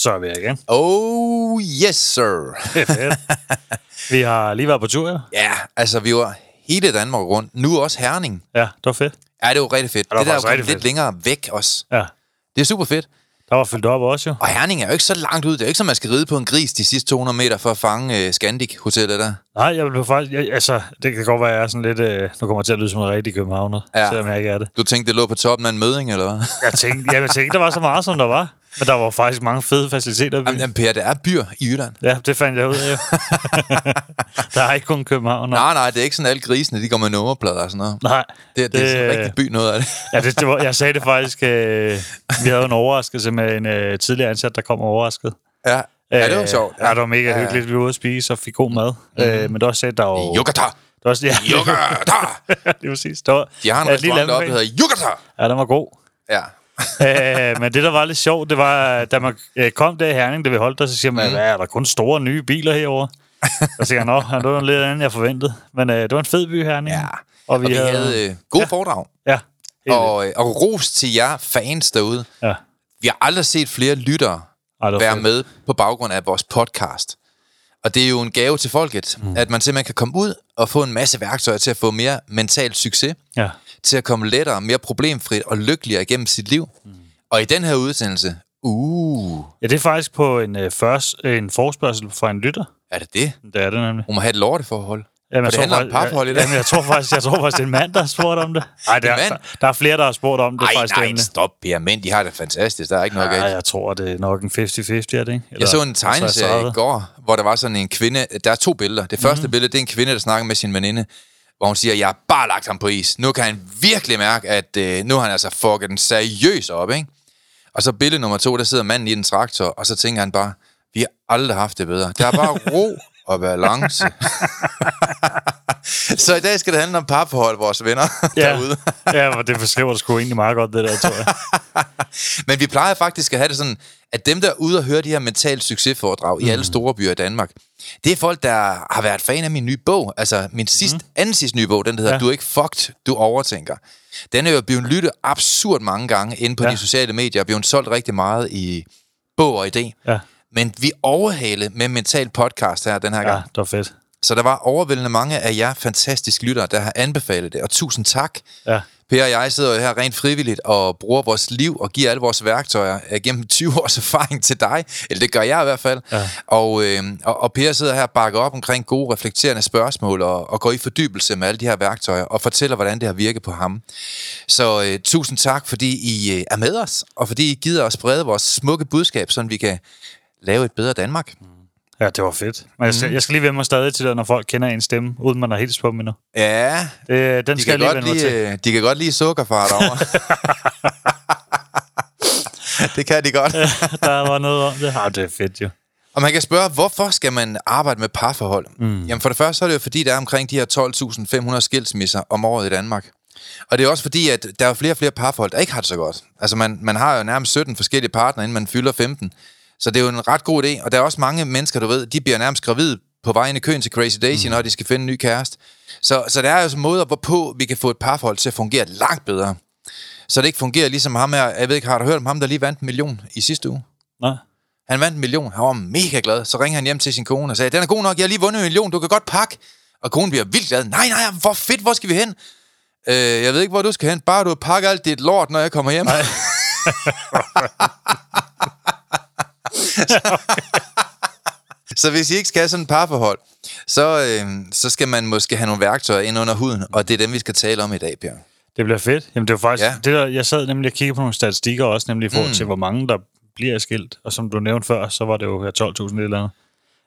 Så er vi her igen. Oh yes sir. Vi har lige været på tur, ja. Ja, altså vi var hele Danmark rundt. Nu også Herning. Ja, det var fedt. Ja, det var rigtig fedt. Ja, det var det der er rigtig lidt fedt. længere væk også. Ja, Det er super fedt. der var fyldt op også jo. Og Herning er jo ikke så langt ud. Det er ikke som, man skal ride på en gris de sidste 200 meter for at fange uh, Scandic Hotellet der. Nej, jeg blev faktisk... Jeg, altså, det kan godt være, at jeg er sådan lidt... Øh, nu kommer jeg til at lyde som en rigtig københavner, ja. selvom jeg ikke er det. Du tænkte, det lå på toppen af en møding, eller hvad? Jeg tænkte, jeg tænkte, der var så meget, som der var. Men der var faktisk mange fede faciliteter. byen. Jamen, Per, det er byer i Jylland. Ja, det fandt jeg ud af. der er ikke kun København. Nej, nej, det er ikke sådan, alle grisene, de går med nummerplader og sådan noget. Nej. Det, det, det er sådan en rigtig by, noget af det. Ja, det, det var, jeg sagde det faktisk. Øh, vi havde en overraskelse med en øh, tidligere ansat, der kom overrasket. Ja, ja det var sjovt. Ja, det var mega Ja, ja. hyggeligt. Vi var ude at spise og fik god mad. Mm-hmm. Øh, men det var også sagde, der var... Yucata! Det var også, ja, Yucata! det var præcis. Var, De har en ja, restaurant deroppe, der hedder Yucata! Ja, den var god. Ja. øh, men det, der var lidt sjovt, det var, da man øh, kom der i Herning, da vi holdt der, så siger man, Mhm. hvad er der kun store nye biler herovre? Så siger jeg, nå, det var lidt andet, jeg forventede. Men øh, det var en fed by, Herning. ja. Og vi havde øh, gode foredrag. Ja, helt Og, øh, og ros til jer fans derude. ja. Vi har aldrig set flere lyttere Ej, det være fedt. med på baggrund af vores podcast. Og det er jo en gave til folket, mm. at man simpelthen kan komme ud og få en masse værktøjer til at få mere mental succes, Ja. til at komme lettere, mere problemfrit og lykkeligere igennem sit liv. Mm. Og i den her udsendelse, uh, ja, det er faktisk på en, øh, først, en forspørgsel fra en lytter. er det det? Det er det nemlig. Hun må have et lorteforhold. Jamen, For det handler om parforhold i dag. Jamen, jeg tror faktisk, jeg tror faktisk, det er en mand, der har spurgt om det. Nej, er, mand? der, der er flere, der har spurgt om det. Nej, faktisk, nej, emne. stop, Per. Mænd, de har det fantastisk. Der er ikke noget galt. jeg tror, det er nok en 50-50, er det ikke? Eller, Jeg så en tegneserie i 30. går, hvor der var sådan en kvinde... Der er to billeder. Det første mm. billede, det er en kvinde, der snakker med sin veninde, hvor hun siger, jeg har bare lagt ham på is. Nu kan han virkelig mærke, at øh, nu har han altså fucket den seriøst op, ikke? Og så billede nummer to, der sidder manden i en traktor, og så tænker han bare, vi har aldrig haft det bedre. Der er bare ro og balance. så i dag skal det handle om parforhold, vores venner Ja, derude. ja, men det beskriver det sgu egentlig meget godt, det der, tror jeg. Men vi plejer faktisk at have det sådan, at dem, der er ude og høre de her mental succesforedrag mm. i alle store byer i Danmark, det er folk, der har været fan af min nye bog. Altså min sidste, mm. anden sidste nye bog, den der hedder ja. Du er ikke fucked, du overtænker. Den er jo blevet lyttet absurd mange gange inde på. Ja. de sociale medier, og blevet solgt rigtig meget i bog og idé. Ja, Men vi overhale med mental podcast her den her ja gang. det var fedt. Så der var overvældende mange af jer fantastiske lyttere, der har anbefalet det. Og tusind tak. Ja, Per og jeg sidder jo her rent frivilligt og bruger vores liv og giver alle vores værktøjer øh, gennem 20 års erfaring til dig. Eller det gør jeg i hvert fald. Ja. Og, øh, og, og Per sidder her og bakker op omkring gode, reflekterende spørgsmål og, og går i fordybelse med alle de her værktøjer og fortæller, hvordan det har virket på ham. Så øh, tusind tak, fordi I øh, er med os, og fordi I gider os sprede vores smukke budskab, så vi kan lave et bedre Danmark. ja det var fedt. Men jeg skal, jeg skal lige vende mig stadig til det, når folk kender en stemme, uden man har helt på endnu. Ja, Det, den de skal kan, jeg lige godt til. lide, øh, de kan godt lide sukkerfar derovre. det kan de godt. Der var noget om det. Ah, det er fedt jo. Og man kan spørge, hvorfor skal man arbejde med parforhold? Mm. Jamen for det første så er det jo fordi, der er omkring de her 12.500 skilsmisser om året i Danmark. Og det er også fordi, at der er flere og flere parforhold, der ikke har det så godt. Altså man, man har jo nærmest 17 forskellige partnere, inden man fylder 15. Så det er jo en ret god idé. Og der er også mange mennesker, du ved, de bliver nærmest gravide på vej ind i køen til Crazy Daisy, mm. når de skal finde en ny kæreste. Så, så der er jo så måder, hvorpå vi kan få et parforhold til at fungere langt bedre. Så det ikke fungerer ligesom ham her. Jeg ved ikke, har du hørt om ham, der lige vandt en million i sidste uge? Nå, Han vandt en million. Han var mega glad. Så ringer han hjem til sin kone og sagde, den er god nok, jeg har lige vundet en million, du kan godt pakke. Og konen bliver vildt glad. Nej, nej, hvor fedt, hvor skal vi hen? Øh, jeg ved ikke, hvor du skal hen. Bare du pakker alt dit lort, når jeg kommer hjem. Nej. så hvis I ikke skal have sådan et parforhold, så, øh, så skal man måske have nogle værktøjer ind under huden, og det er dem, vi skal tale om i dag, Bjørn. Det bliver fedt. Jamen, det var faktisk... Ja. Det der, jeg sad nemlig og kiggede på nogle statistikker også, nemlig i forhold Mm. til, hvor mange der bliver skilt. Og som du nævnte før, så var det jo her 12.000 eller andet.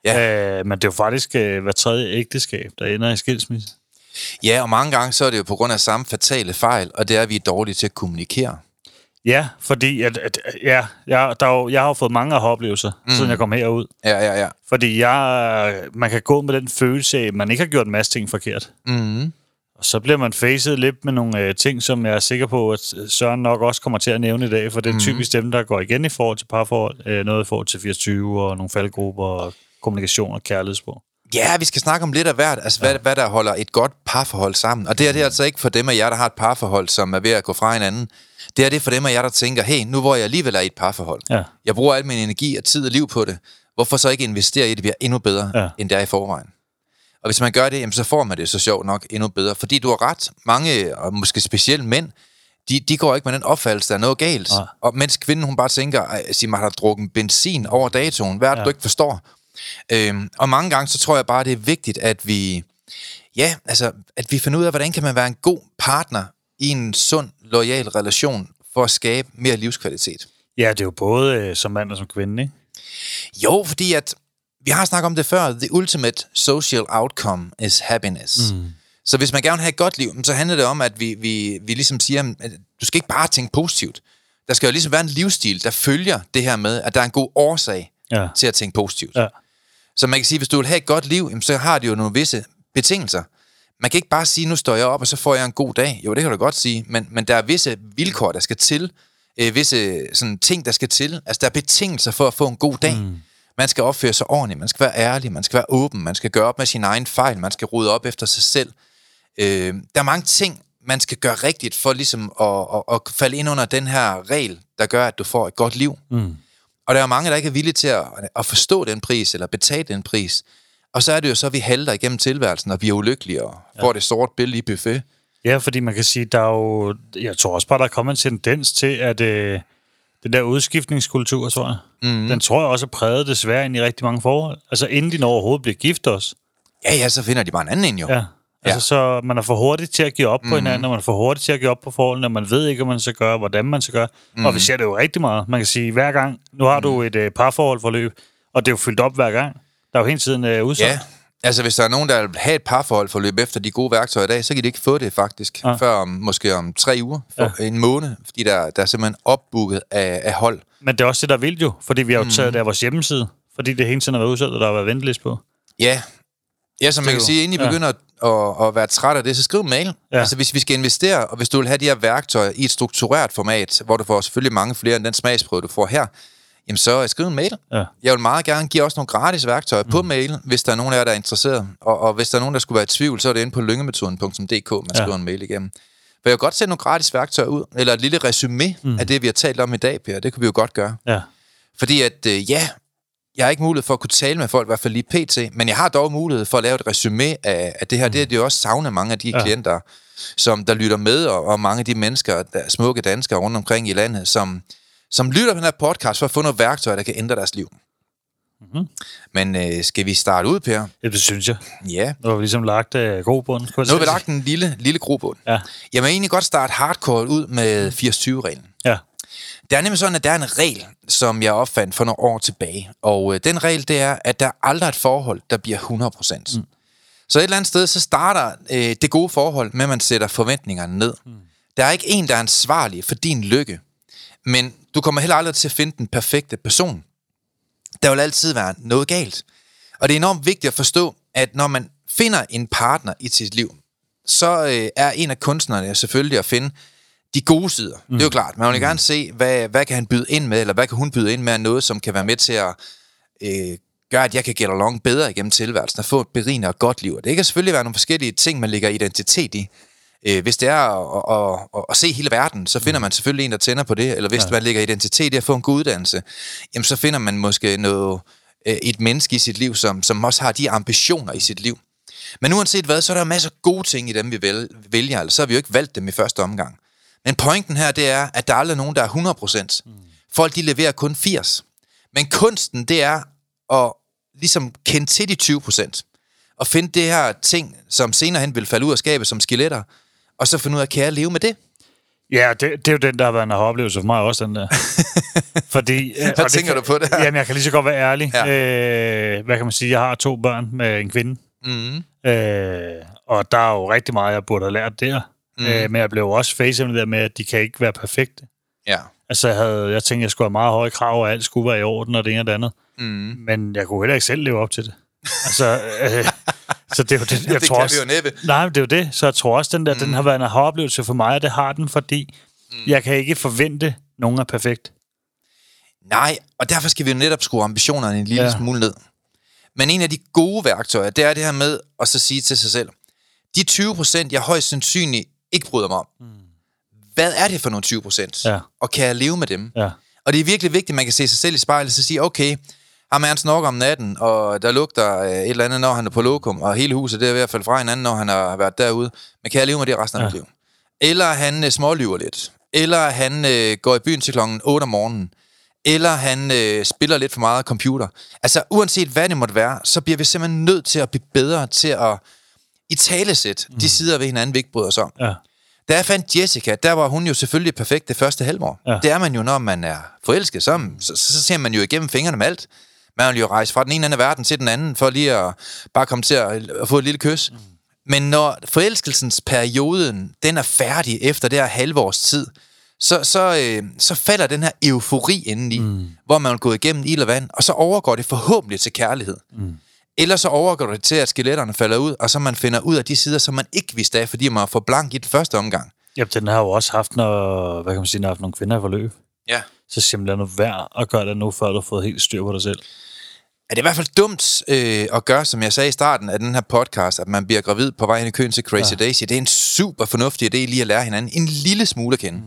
Ja. Øh, men det er jo faktisk øh, hver tredje ægteskab, der ender i skilsmisse. Ja, og mange gange så er det jo på grund af samme fatale fejl, og det er, at vi er dårlige til at kommunikere. Ja, fordi at, at, ja, jeg, der er jo, jeg har jo fået mange oplevelser, mm. siden jeg kom herud. Ja, ja, ja. Fordi jeg, man kan gå med den følelse af, at man ikke har gjort en masse ting forkert. Mm-hmm. Og så bliver man facet lidt med nogle øh, ting, som jeg er sikker på, at Søren nok også kommer til at nævne i dag, for det er mm. typisk dem, der går igen i forhold til parforhold. Øh, noget i forhold til 24 og nogle faldgrupper og kommunikation og kærlighedsspor. Ja, vi skal snakke om lidt af hvert, altså ja. hvad, hvad der holder et godt parforhold sammen. Og det er det er altså ikke for dem af jer, der har et parforhold, som er ved at gå fra hinanden. Det er det for dem af jer, der tænker, hey, nu hvor jeg alligevel er i et parforhold, Ja. jeg bruger al min energi og tid og liv på det, hvorfor så ikke investere i, at det bliver endnu bedre, ja. Ja. end det er i forvejen? Og hvis man gør det, jamen, så får man det så sjovt nok endnu bedre. Fordi du har ret, mange, og måske specielt mænd, de, de går ikke med den opfattelse, der er noget galt. Nej. Og mens kvinden, hun bare tænker, "Ej, sig mig, har drukket benzin over datoen? Hvad er det, ja. Ja. du ikke forstår? Øhm, og mange gange, så tror jeg bare, det er vigtigt, at vi, ja, altså, at vi finder ud af, hvordan kan man være en god partner i en sund, lojal relation for at skabe mere livskvalitet. Ja, det er jo både øh, som mand og som kvinde, ikke? Jo, fordi at, vi har snakket om det før, the ultimate social outcome is happiness. Mm. Så hvis man gerne vil have et godt liv, så handler det om, at vi, vi, vi ligesom siger, at du skal ikke bare tænke positivt. Der skal jo ligesom være en livsstil, der følger det her med, at der er en god årsag Ja. til at tænke positivt. Ja. Så man kan sige, hvis du vil have et godt liv, så har det jo nogle visse betingelser. Man kan ikke bare sige, nu står jeg op, og så får jeg en god dag. Jo, det kan du godt sige, men, men der er visse vilkår, der skal til. Øh, visse sådan, ting, der skal til. Altså, der er betingelser for at få en god dag. Mm. Man skal opføre sig ordentligt, man skal være ærlig, man skal være åben, man skal gøre op med sin egen fejl, man skal rydde op efter sig selv. Øh, der er mange ting, man skal gøre rigtigt for ligesom at, at, at falde ind under den her regel, der gør, at du får et godt liv. Mm. Og der er mange, der ikke er villige til at, at forstå den pris, eller betale den pris. Og så er det jo så, at vi halter igennem tilværelsen, og bliver ulykkelige, og ja. får det sorte billede i buffet. Ja, fordi man kan sige, der er jo... Jeg tror også bare, der er kommet en tendens til, at øh, den der udskiftningskultur, tror jeg, mm. den tror jeg også er præget desværre ind i rigtig mange forhold. Altså inden de overhovedet bliver gift også. Ja, ja, så finder de bare en anden ind jo. Ja. Altså, så man er for hurtig til at give op på hinanden, og man er for hurtig til at give op på forholdene, og man ved ikke, hvad man skal gøre, hvordan man skal gøre. Mm. Og vi ser det jo rigtig meget. Man kan sige, hver gang, nu har du et øh, parforhold forløb, og det er jo fyldt op hver gang. Der er jo hele tiden øh, udsolgt. Ja, altså hvis der er nogen, der vil have et parforhold for at løbe efter de gode værktøjer i dag, så kan de ikke få det faktisk, ja. Ja. før om, måske om tre uger, for ja. en måned, fordi der, der er simpelthen opbooket af, af hold. Men det er også det, der er vildt jo, fordi vi har jo taget det af vores hjemmeside, fordi det hele tiden har været udsolgt, og der har været ventelist på. Ja, ja som man kan sige, inden I ja. begynder at, at, at være træt af det, så skriv en mail. Ja. Ja. Altså hvis vi skal investere, og hvis du vil have de her værktøjer i et struktureret format, hvor du får selvfølgelig mange flere end den smagsprøve, du får her, jamen så skriv en mail. Ja. Jeg vil meget gerne give også nogle gratis værktøjer mm. på mail, hvis der er nogen af jer, der er interesseret. Og, og hvis der er nogen, der skulle være i tvivl, så er det inde på lyngemetoden.dk, man Ja. skriver en mail igennem. For jeg vil godt sætte nogle gratis værktøjer ud, eller et lille resume mm. af det, vi har talt om i dag, Per. Det kunne vi jo godt gøre. Ja. Fordi at, øh, ja, jeg har ikke mulighed for at kunne tale med folk, i hvert fald lige pt., men jeg har dog mulighed for at lave et resume af, af det her. Mm. Det er det jo også savne mange af de ja. Klienter, som der lytter med, og, og mange af de mennesker, der er smukke danskere rundt omkring i landet, som, som lytter på den her podcast for at få nogle værktøjer, der kan ændre deres liv. Mm-hmm. Men øh, skal vi starte ud, Per? ja, det synes jeg. Ja. Nu har vi ligesom lagt øh, god bund. Nu har vi lagt en lille, lille grobund. Ja. Jeg vil egentlig godt starte hardcore ud med 80-20-reglen. Ja. Det er nemlig sådan, at der er en regel, som jeg opfandt for nogle år tilbage. Og øh, den regel, det er, at der er aldrig et forhold, der bliver 100%. Mm. Så et eller andet sted, så starter øh, det gode forhold med, at man sætter forventningerne ned. Mm. Der er ikke en, der er ansvarlig for din lykke. Men du kommer heller aldrig til at finde den perfekte person. Der vil altid være noget galt. Og det er enormt vigtigt at forstå, at når man finder en partner i sit liv, så øh, er en af kunstnerne selvfølgelig at finde de gode sider. Mm. Det er jo klart. Man vil gerne se, hvad, hvad kan han byde ind med, eller hvad kan hun byde ind med af noget, som kan være med til at øh, gøre, at jeg kan get along bedre igennem tilværelsen, og få et berigende og godt liv. Og det kan selvfølgelig være nogle forskellige ting, man lægger identitet i. Øh, hvis det er at, at, at, at se hele verden, så finder man selvfølgelig en, der tænder på det. Eller hvis ja. man lægger identitet i at få en god uddannelse, jamen så finder man måske noget, øh, et menneske i sit liv, som, som også har de ambitioner i sit liv. Men uanset hvad, så er der masser af gode ting i dem, vi vælger. vælger. Altså, så har vi jo ikke valgt dem i første omgang. Men pointen her, det er, at der er aldrig nogen, der er 100%. Mm. Folk, de leverer kun 80. Men kunsten, det er at ligesom kende til de 20%. og finde det her ting, som senere hen vil falde ud af skabet som skeletter, og så finde ud af, kan jeg leve med det? Ja, det, det er jo den, der har været en oplevelse for mig også, den der. Fordi, øh, Hvad tænker kan, du på det her? Jamen, jeg kan lige så godt være ærlig. Ja. Øh, hvad kan man sige? Jeg har to børn med en kvinde. Mm. Øh, og der er jo rigtig meget, jeg burde have lært der. Mm. Øh, men jeg blev også det der med, at de kan ikke være perfekte. Ja. Altså, jeg, havde, jeg tænkte, jeg skulle have meget høje krav, og alt skulle være i orden, og det ene og det andet. Mm. Men jeg kunne heller ikke selv leve op til det. altså, øh, så det er jo det, jeg det tror kan også, vi jo næppe. Nej, det er jo det. Så jeg tror også, den der, mm. den har været en oplevelse for mig, og det har den, fordi mm. jeg kan ikke forvente, at nogen er perfekt. Nej, og derfor skal vi jo netop skrue ambitionerne en lille ja. Smule ned. Men en af de gode værktøjer, det er det her med at så sige til sig selv, de 20 procent, jeg højst sandsynligt ikke bryder mig om, mm. hvad er det for nogle 20 procent? Ja. Og kan jeg leve med dem? Ja. Og det er virkelig vigtigt, at man kan se sig selv i spejlet og sige, okay, ham er han snorker om natten, og der lugter øh, et eller andet, når han er på lokum, og hele huset det er ved at falde fra hinanden, når han har været derude. Men kan jeg leve med det resten af Ja. mit liv? Eller han øh, smålyver lidt. Eller han øh, går i byen til klokken 8 om morgenen. Eller han øh, spiller lidt for meget computer. Altså, uanset hvad det måtte være, så bliver vi simpelthen nødt til at blive bedre til at i talesæt de sider ved hinanden, vi ikke bryder os om. Ja. Da jeg fandt Jessica, der var hun jo selvfølgelig perfekt det første halvår. Ja. Det er man jo, når man er forelsket. Så, så, så ser man jo igennem fingrene med alt. Man vil jo rejse fra den ene ende af verden til den anden, for lige at bare komme til at, at få et lille kys. Mm. Men når forelskelsens perioden, den er færdig efter det her halvårs tid, så, så, øh, så falder den her eufori indeni, mm. hvor man er gået igennem ild og vand, og så overgår det forhåbentlig til kærlighed. Mm. Eller så overgår det til, at skeletterne falder ud, og så man finder ud af de sider, som man ikke vidste af, fordi man var for blank i den første omgang. Jamen, den har jo også haft, når, hvad kan man sige, når har haft nogle kvinder i forløb. Ja. Så simpelthen nu værd at gøre det nu, før du har fået helt styr på dig selv. Er det i hvert fald dumt øh, at gøre, som jeg sagde i starten af den her podcast, at man bliver gravid på vej ind i køen til Crazy ja. Daisy. Det er en super fornuftig idé lige at lære hinanden en lille smule at kende. Mm.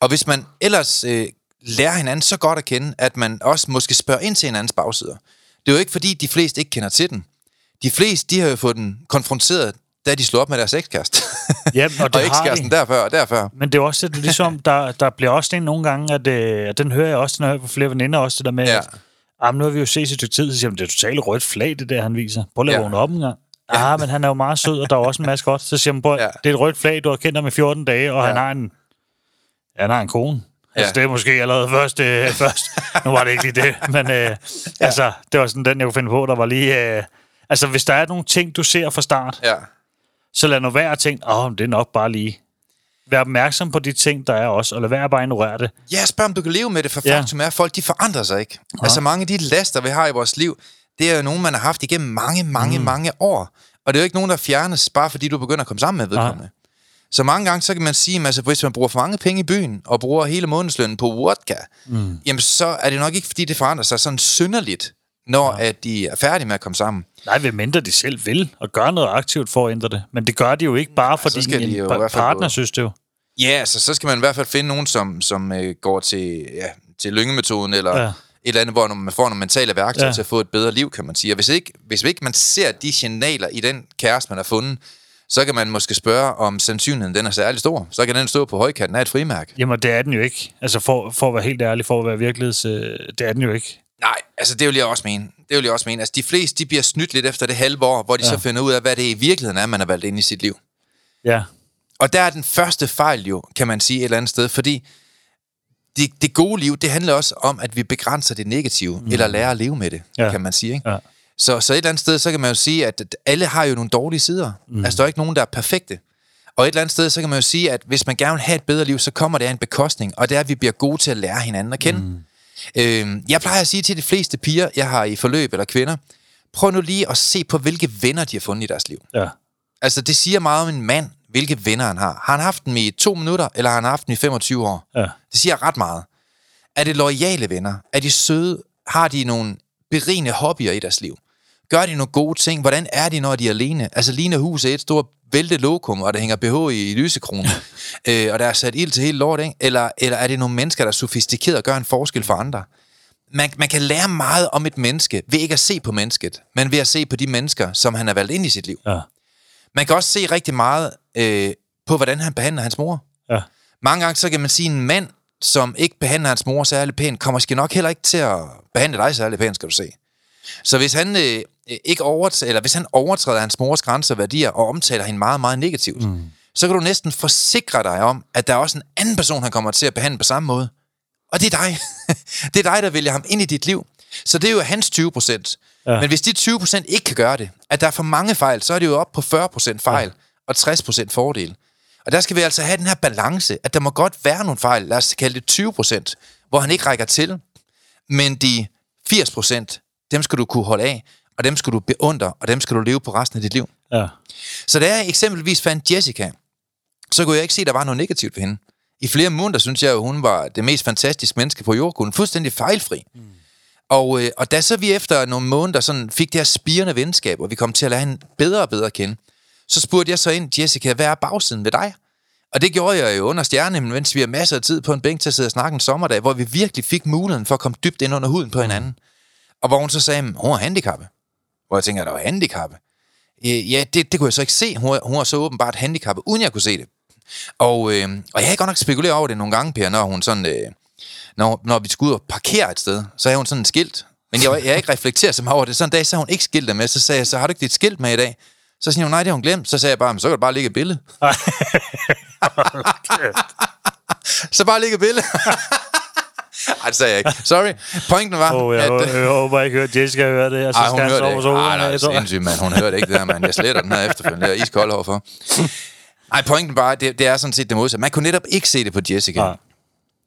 Og hvis man ellers øh, lærer hinanden så godt at kende, at man også måske spørger ind til hinandens bagsider. Det er jo ikke fordi, de fleste ikke kender til den. De fleste, de har jo fået den konfronteret, da de slog op med deres ekskæreste. Jamen, og det og ekskæresten de. derfor og derfor. Men det er også lidt ligesom, der, der bliver også en nogle gange, at, øh, den hører jeg også, når jeg hører på flere veninder også, det der med, Ja. ja. at jamen, nu har vi jo set i et tid, så siger de, det er totalt rødt flag, det der, han viser. Prøv at Ja. vågne op en gang. Ja. Ah, men han er jo meget sød, og der er også en masse godt. Så siger man, prøv, Ja. det er et rødt flag, du har kendt ham i 14 dage, og Ja. han har en, ja, han har en kone. Ja. Altså, det er måske allerede først, øh, først. Nu var det ikke lige det, men øh, ja. altså, det var sådan den, jeg kunne finde på, der var lige... Øh, altså, hvis der er nogle ting, du ser fra start, Ja. så lad nu være at tænke, åh, oh, det er nok bare lige. Vær opmærksom på de ting, der er også, og lad være bare ignorere det. Ja, spørg om du kan leve med det, for Ja. faktum er, at folk de forandrer sig ikke. Ja. Altså mange af de laster, vi har i vores liv, det er jo nogen, man har haft igennem mange, mange, mm. mange år. Og det er jo ikke nogen, der fjernes, bare fordi du begynder at komme sammen med vedkommende. Så mange gange, så kan man sige, at hvis man bruger for mange penge i byen, og bruger hele månedslønnen på vodka, mm. jamen så er det nok ikke, fordi det forandrer sig sådan synderligt, når ja. at de er færdige med at komme sammen. Nej, ved mindre de selv vil, og gøre noget aktivt for at ændre det. Men det gør de jo ikke bare, fordi skal de jo i pa- hvert fald partner gå- synes det jo. Ja, så, så skal man i hvert fald finde nogen, som, som øh, går til, ja, til lyngemetoden, eller ja. Ja. et eller andet, hvor man får nogle mentale værktøjer ja. Ja. til at få et bedre liv, kan man sige. Og hvis ikke, hvis ikke man ser de signaler i den kæreste, man har fundet, så kan man måske spørge, om sandsynligheden den er særlig stor. Så kan den stå på højkanten af et frimærke. Jamen, det er den jo ikke. Altså, for, for at være helt ærlig, for at være virkeligheds... Øh, det er den jo ikke. Nej, altså det vil jeg også mene. Det vil jeg også mene. Altså de fleste, de bliver snydt lidt efter det halve år, hvor de ja. Så finder ud af, hvad det i virkeligheden er, man har valgt ind i sit liv. Ja. Og der er den første fejl jo, kan man sige et eller andet sted, fordi det, det gode liv, det handler også om, at vi begrænser det negative, mm. eller lærer at leve med det, ja. Kan man sige. Ikke? Ja. Så, så et eller andet sted, så kan man jo sige, at at alle har jo nogle dårlige sider. Mm. Altså, der er ikke nogen, der er perfekte. Og et eller andet sted, så kan man jo sige, at hvis man gerne vil have et bedre liv, så kommer det af en bekostning, og det er, at vi bliver gode til at lære hinanden at kende. Mm. Øhm, jeg plejer at sige til de fleste piger, jeg har i forløb, eller kvinder, prøv nu lige at se på, hvilke venner de har fundet i deres liv. Ja. Altså, det siger meget om en mand, hvilke venner han har. Har han haft dem i to minutter, eller har han haft dem i 25 år? Ja. Det siger ret meget. Er det loyale venner? Er de søde? Har de nogle berigende hobbyer i deres liv? Gør de nogle gode ting? Hvordan er de, når de er alene? Altså, ligner huset et stort væltet lokum, og der hænger BH i, i lysekronen, øh, og der er sat ild til hele lort, ikke? Eller, eller er det nogle mennesker, der er sofistikerede og gør en forskel for andre? Man, man kan lære meget om et menneske ved ikke at se på mennesket, men ved at se på de mennesker, som han har valgt ind i sit liv. Ja. Man kan også se rigtig meget øh, på, hvordan han behandler hans mor. Ja. Mange gange så kan man sige, at en mand, som ikke behandler hans mor særlig pænt, kommer måske nok heller ikke til at behandle dig særlig pænt, skal du se. Så hvis han øh, ikke overtræder, eller hvis han overtræder hans mors grænser og værdier og omtaler hende meget, meget negativt, mm. så kan du næsten forsikre dig om, at der er også en anden person, han kommer til at behandle på samme måde. Og det er dig. det er dig, der vælger ham ind i dit liv. Så det er jo hans 20 procent. Ja. Men hvis de 20 procent ikke kan gøre det, at der er for mange fejl, så er det jo op på 40 procent fejl ja. og 60 procent fordel. Og der skal vi altså have den her balance, at der må godt være nogle fejl, lad os kalde det 20 procent, hvor han ikke rækker til, men de 80 procent, dem skal du kunne holde af, og dem skal du beundre, og dem skal du leve på resten af dit liv. Ja. Så da jeg eksempelvis fandt Jessica, så kunne jeg ikke se, at der var noget negativt ved hende. I flere måneder synes jeg, at hun var det mest fantastiske menneske på jordkuglen. Fuldstændig fejlfri. Mm. Og, øh, og da så vi efter nogle måneder sådan fik det her spirende venskab, og vi kom til at lære hende bedre og bedre at kende, så spurgte jeg så ind, Jessica, hvad er bagsiden ved dig? Og det gjorde jeg jo under stjernen, mens vi har masser af tid på en bænk til at sidde og snakke en sommerdag, hvor vi virkelig fik muligheden for at komme dybt ind under huden på hinanden. Og hvor hun så sagde, hun er handicappet. Hvor jeg tænker, der var handicappet. Ja, det, det kunne jeg så ikke se. Hun, hun var så åbenbart handicappet, uden jeg kunne se det. Og, øh, og jeg har godt nok spekuleret over det nogle gange, Per, når hun sådan... Øh, når, når vi skulle ud og parkere et sted, så havde hun sådan en skilt. Men jeg, jeg ikke reflekteret så meget over det. Sådan en dag, så hun ikke skiltet med. Så sagde jeg, så har du ikke dit skilt med i dag? Så siger hun, nej, det har hun glemt. Så sagde jeg bare, men så kan du bare lægge et billede. så bare lægge et billede. Ej, det sagde jeg ikke. Sorry. Pointen var... Oh, jeg, at, jeg, jeg håber ikke, at Jessica hører det. Og så ej, hun hører det ikke. Ej, nej, det er sindssygt, mand. Hun hører det ikke, det der, mand. Jeg sletter den her efterfølgende. Jeg er iskold overfor. Ej, pointen bare, det, det er sådan set det modsatte. Man kunne netop ikke se det på Jessica. Nej.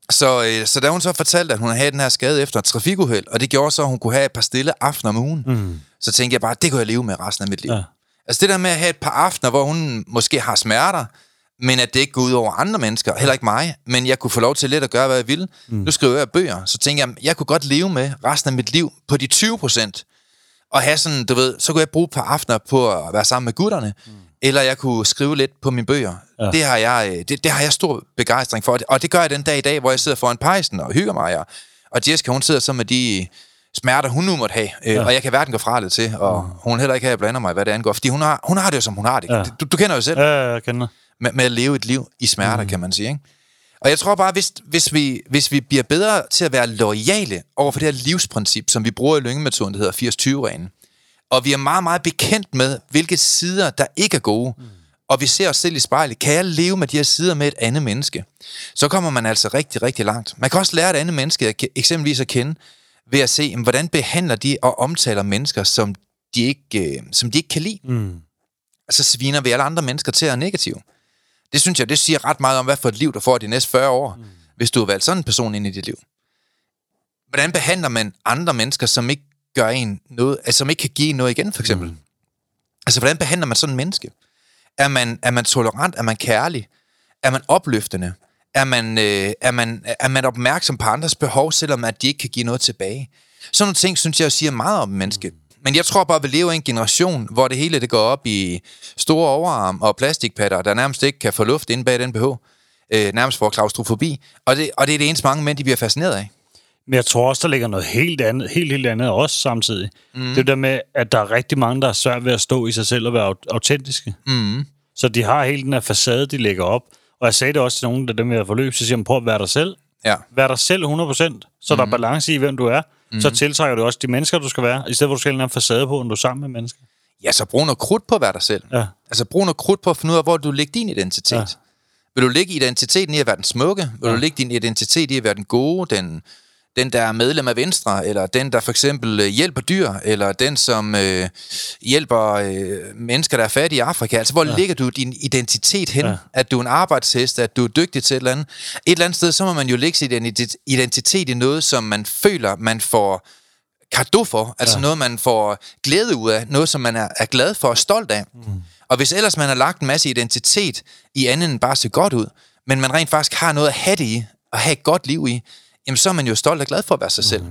Så, øh, så da hun så fortalte, at hun havde den her skade efter et trafikuheld, og det gjorde så, at hun kunne have et par stille aftener om ugen, mm. så tænkte jeg bare, det kunne jeg leve med resten af mit liv. Ja. Altså det der med at have et par aftener, hvor hun måske har smerter, men at det ikke går ud over andre mennesker, heller ikke mig, men jeg kunne få lov til lidt at gøre, hvad jeg ville. Mm. Nu skriver jeg bøger, så tænker jeg, jeg kunne godt leve med resten af mit liv på de 20 procent, og have sådan, du ved, så kunne jeg bruge et par aftener på at være sammen med gutterne, mm. eller jeg kunne skrive lidt på mine bøger. Ja. Det, har jeg, øh, det, det har jeg stor begejstring for, og det gør jeg den dag i dag, hvor jeg sidder foran pejsen og hygger mig, og, og Jessica, hun sidder så med de smerter, hun nu måtte have, øh, ja. og jeg kan hverken gå fra det til, og mm. hun heller ikke have, at jeg blander mig, hvad det angår, fordi hun har, hun har det jo, som hun har det. Ja. Du, du kender jo selv Ja, jeg kender. Med, med at leve et liv i smerter, mm. kan man sige. Ikke? Og jeg tror bare, hvis, hvis, vi, hvis vi bliver bedre til at være lojale over for det her livsprincip, som vi bruger i lyngemetoden, der hedder 80-20-reglen, og vi er meget, meget bekendt med, hvilke sider, der ikke er gode, mm. og vi ser os selv i spejlet, kan jeg leve med de her sider med et andet menneske? Så kommer man altså rigtig, rigtig langt. Man kan også lære et andet menneske eksempelvis at kende, ved at se, hvordan behandler de og omtaler mennesker, som de ikke, øh, som de ikke kan lide. Mm. Så sviner vi alle andre mennesker til at er negative. Det synes jeg, det siger ret meget om, hvad for et liv du får de næste 40 år, mm. hvis du har valgt sådan en person ind i dit liv. Hvordan behandler man andre mennesker, som ikke gør en noget, altså, som ikke kan give noget igen, for eksempel? Mm. Altså, hvordan behandler man sådan en menneske? Er man, er man tolerant? Er man kærlig? Er man opløftende? Er man, øh, er, man, er man opmærksom på andres behov, selvom at de ikke kan give noget tilbage? Sådan nogle ting, synes jeg, siger meget om mennesket. Men jeg tror bare, at vi lever i en generation, hvor det hele det går op i store overarm og plastikpatter, der nærmest ikke kan få luft inde bag den BH. Øh, nærmest får klaustrofobi. Og det, og det er det eneste mange mænd, de bliver fascineret af. Men jeg tror også, der ligger noget helt andet, helt, helt andet også samtidig. Mm. Det er der med, at der er rigtig mange, der er svært ved at stå i sig selv og være aut- autentiske. Mm. Så de har hele den her facade, de lægger op. Og jeg sagde det også til nogen af dem, jeg forløb, så siger man, prøv at være dig selv. Ja. Vær dig selv 100%, så mm. der er balance i, hvem du er. Mm. Så tiltrækker du også de mennesker, du skal være, i stedet for at du skal have en facade på, når du er sammen med mennesker. Ja, så brug noget krudt på at være dig selv. Ja. Altså brug noget krudt på at finde ud af, hvor du lægger din identitet. Ja. Vil du lægge identiteten i at være den smukke? Vil Ja. du lægge din identitet i at være den gode, den, den der er medlem af Venstre, eller den, der for eksempel øh, hjælper dyr, eller den, som øh, hjælper øh, mennesker, der er fattige i Afrika? Altså, hvor ja. lægger du din identitet hen? Ja. At du er en arbejdshest, at du er dygtig til et eller andet. Et eller andet sted, så må man jo lægge sin identi- identitet i noget, som man føler, man får kado for, altså ja. noget, man får glæde ud af, noget, som man er, er glad for og stolt af. Mm. Og hvis ellers man har lagt en masse identitet i andet end bare at se godt ud, men man rent faktisk har noget at have det i, og have et godt liv i, jamen så er man jo stolt og glad for at være sig selv.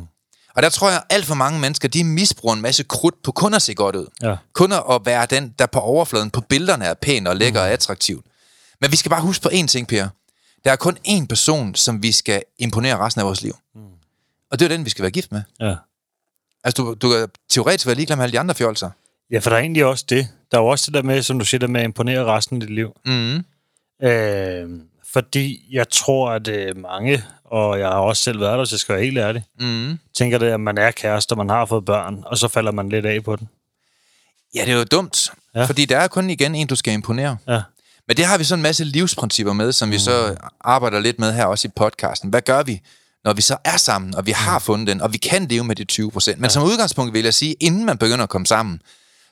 Og der tror jeg, at alt for mange mennesker, de misbruger en masse krudt på kun at se godt ud. Ja. Kun at være den, der på overfladen på billederne er pæn og lækker mm. og attraktivt. Men vi skal bare huske på én ting, Per. Der er kun én person, som vi skal imponere resten af vores liv. Mm. Og det er den, vi skal være gift med. Ja. Altså, du, du kan teoretisk være ligeglad med alle de andre fjolser. ja, for der er egentlig også det. Der er jo også det der med, som du siger, der med at imponere resten af dit liv. Mm. Øh, fordi jeg tror, at øh, mange, og jeg har også selv været der, så jeg skal være helt ærlig, Mm. tænker det, at man er kæreste, og man har fået børn, og så falder man lidt af på den. Ja, det er jo dumt. Ja. Fordi der er kun igen en, du skal imponere. Ja. Men det har vi så en masse livsprincipper med, som vi så arbejder lidt med her også i podcasten. Hvad gør vi, når vi så er sammen, og vi har fundet den, og vi kan leve med de 20 procent? Men ja. som udgangspunkt vil jeg sige, inden man begynder at komme sammen,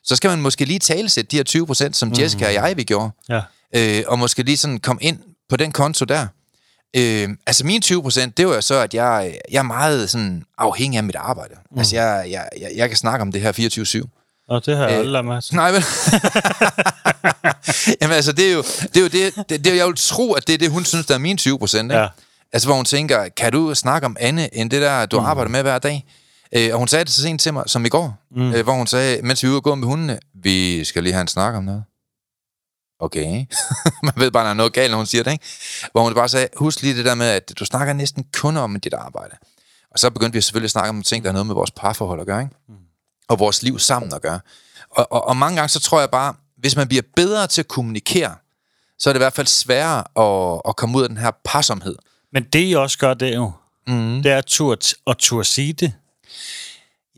så skal man måske lige talesætte de her 20 procent, som Jessica og jeg, vi gjorde. Ja. Øh, og måske lige sådan komme ind på den konto der. Øh, altså mine 20 procent, det var jo så, at jeg, jeg er meget sådan afhængig af mit arbejde. Mm. Altså jeg, jeg, jeg, jeg kan snakke om det her 24-7. Og det har jeg Øh, aldrig til. Nej, vel? Jamen altså, det er jo det, er jo det, det, det, jeg vil tro, at det er det, hun synes, der er mine 20 procent. Ja. Altså, hvor hun tænker, kan du snakke om andet end det der, du mm. arbejder med hver dag? Øh, og hun sagde det så sent til mig, som i går, mm. øh, hvor hun sagde, mens vi var ude og gå med hundene, vi skal lige have en snak om noget. Okay. Man ved bare, der er noget galt, når hun siger det, ikke? Hvor hun bare sagde, husk lige det der med, at du snakker næsten kun om dit arbejde. Og så begyndte vi selvfølgelig at snakke om ting, der har noget med vores parforhold at gøre, ikke? Mm. Og vores liv sammen at gøre. Og, og, og mange gange, så tror jeg bare, hvis man bliver bedre til at kommunikere, så er det i hvert fald sværere at, at komme ud af den her parsomhed. Men det, I også gør, det er jo, mm. det er at turde, at turde sige det.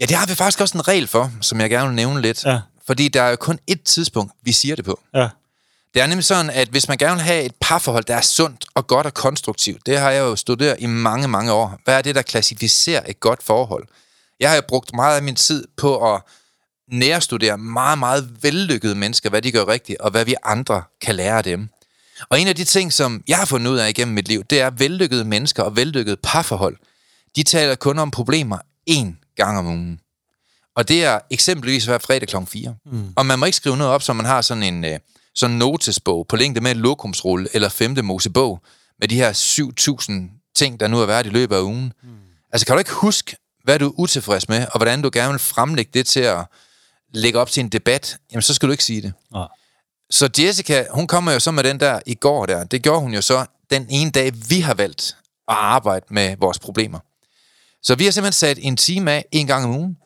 Ja, det har vi faktisk også en regel for, som jeg gerne vil nævne lidt. Ja. Fordi der er jo kun ét tidspunkt, vi siger det på. Ja. Det er nemlig sådan, at hvis man gerne vil have et parforhold, der er sundt og godt og konstruktivt, det har jeg jo studeret i mange, mange år. Hvad er det, der klassificerer et godt forhold? Jeg har jo brugt meget af min tid på at nærstudere meget, meget vellykkede mennesker, hvad de gør rigtigt, og hvad vi andre kan lære af dem. Og en af de ting, som jeg har fundet ud af igennem mit liv, det er at vellykkede mennesker og vellykkede parforhold. De taler kun om problemer én gang om ugen. Og det er eksempelvis hver fredag kl. 4. Mm. Og man må ikke skrive noget op, så man har sådan en sådan notesbog på længde med en lokumsrulle eller femte mosebog med de her 7.000 ting, der nu har været i løbet af ugen. Mm. Altså kan du ikke huske, hvad du er utilfreds med, og hvordan du gerne vil fremlægge det til at lægge op til en debat, jamen så skal du ikke sige det. Nej. Så Jessica, hun kommer jo så med den der i går der. Det gjorde hun jo så den ene dag, vi har valgt at arbejde med vores problemer. Så vi har simpelthen sat en time af en gang om ugen.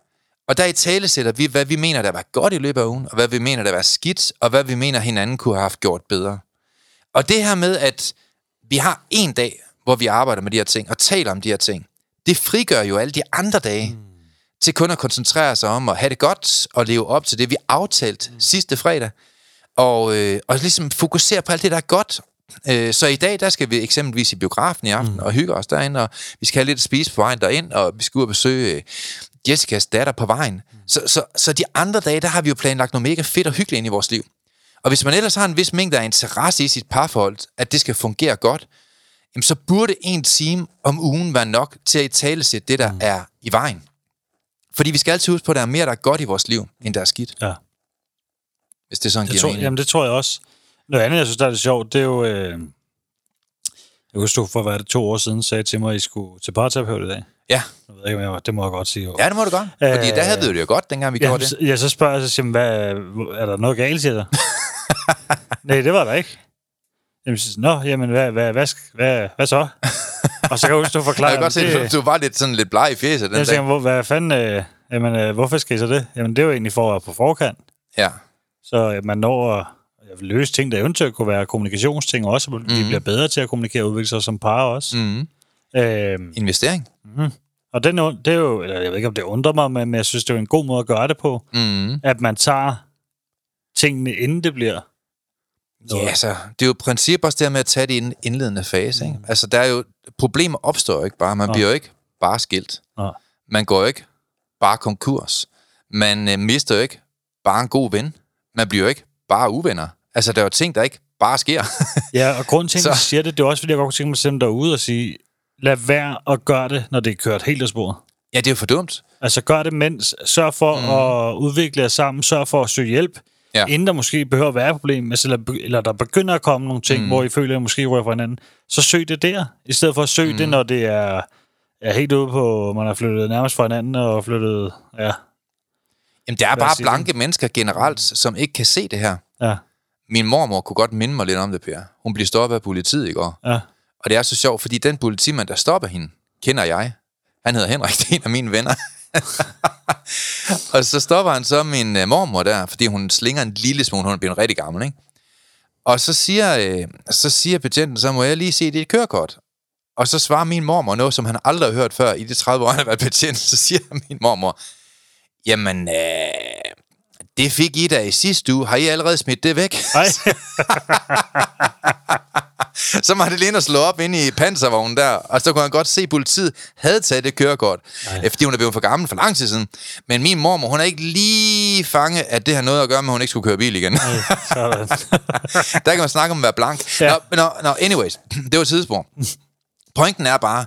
Og der i tale sætter vi, hvad vi mener, der var godt i løbet af ugen, og hvad vi mener, der var skidt, og hvad vi mener, hinanden kunne have haft gjort bedre. Og det her med, at vi har en dag, hvor vi arbejder med de her ting, og taler om de her ting, det frigør jo alle de andre dage, mm. til kun at koncentrere sig om at have det godt, og leve op til det, vi aftalte mm. sidste fredag, og, øh, og ligesom fokusere på alt det, der er godt. Øh, så i dag, der skal vi eksempelvis i biografen i aften, mm. og hygge os derinde, og vi skal have lidt at spise på vejen derind, og vi skal ud og besøge øh, Jessicas datter på vejen. Mm. Så, så, så de andre dage, der har vi jo planlagt noget mega fedt og hyggeligt ind i vores liv. Og hvis man ellers har en vis mængde af interesse i sit parforhold, at det skal fungere godt, jamen så burde en time om ugen være nok til at i tale sætte det, der mm. er i vejen. Fordi vi skal altid huske på, at der er mere, der er godt i vores liv, end der er skidt. Ja. Hvis det sådan Det giver tror, mening. jamen, det tror jeg også. Noget andet, jeg synes, der er lidt sjovt, det er jo... Øh, jeg husker, for hvad det, to år siden sagde til mig, at I skulle til parterapeut i dag. Ja. Jeg ved ikke, jeg, det må jeg godt sige. ja, det må du godt. Fordi Øh, der havde vi det jo godt, dengang vi Ja, gjorde det. ja, så spørger jeg så, hvad, er der noget galt, siger der? Nej, det var der ikke. Jamen, så, Nå, jamen, hvad, hvad, hvad, hvad, hvad så? Og så kan jeg huske, du Jeg forklarer, kan godt se, det, du, var lidt, sådan lidt bleg i fjeset den jeg dag. hvor, hvad fanden, øh, jamen, øh, hvorfor skal I så det? Jamen, det er jo egentlig for at være på forkant. Ja. Så øh, man når at at løse ting, der eventuelt kunne være kommunikationsting også, vi bliver bedre til at kommunikere og udvikle sig som par også. Mm. Øhm, Investering. og den, und- det er jo, eller jeg ved ikke, om det undrer mig, men jeg synes, det er jo en god måde at gøre det på, Mm. at man tager tingene, inden det bliver Ja, altså, det er jo et princip også det her med at tage det i den indledende fase. Ikke? Altså, der er jo, problemer opstår jo ikke bare. Man Nå. bliver jo ikke bare skilt. Nå. Man går jo ikke bare konkurs. Man øh, mister jo ikke bare en god ven. Man bliver jo ikke bare uvenner. Altså, der er jo ting, der ikke bare sker. Ja, og grunden til, at Så- jeg siger det, det er også, fordi jeg godt kunne tænke mig at derude og sige, lad være at gøre det, når det er kørt helt af sporet. ja, det er jo for dumt. Altså gør det mens, sørg for mm. at udvikle jer sammen, sørg for at søge hjælp, Ja. inden der måske behøver at være et problem, altså, eller, eller der begynder at komme nogle ting, mm. hvor I føler, at I måske rører fra hinanden, så søg det der, i stedet for at søge mm. det, når det er, er helt ude på, man har flyttet nærmest fra hinanden og flyttet, ja, Jamen, det er bare blanke mennesker generelt, som ikke kan se det her. ja, Min mormor kunne godt minde mig lidt om det, Per. Hun blev stoppet af politiet i går. ja, og det er så sjovt, fordi den politimand, der stopper hende, kender jeg. Han hedder Henrik, det er en af mine venner. og så stopper han så min øh, mormor der, fordi hun slinger en lille smule, hun er blevet rigtig gammel, ikke? Og så siger, øh, så siger betjenten, så må jeg lige se dit kørekort. Og så svarer min mormor noget, som han aldrig har hørt før i de 30 år, han har været betjent. Så siger min mormor, jamen, øh, det fik I da i sidste uge. Har I allerede smidt det væk? Nej. så måtte og slå op ind i panservognen der, og så kunne han godt se, at politiet havde taget det kørekort, Nej. fordi hun er blevet for gammel for lang tid siden. Men min mormor, hun er ikke lige fanget, at det har noget at gøre med, at hun ikke skulle køre bil igen. Nej, sådan. der kan man snakke om at være blank. Ja. Nå, nå, nå, anyways, det var tidsspor. Pointen er bare,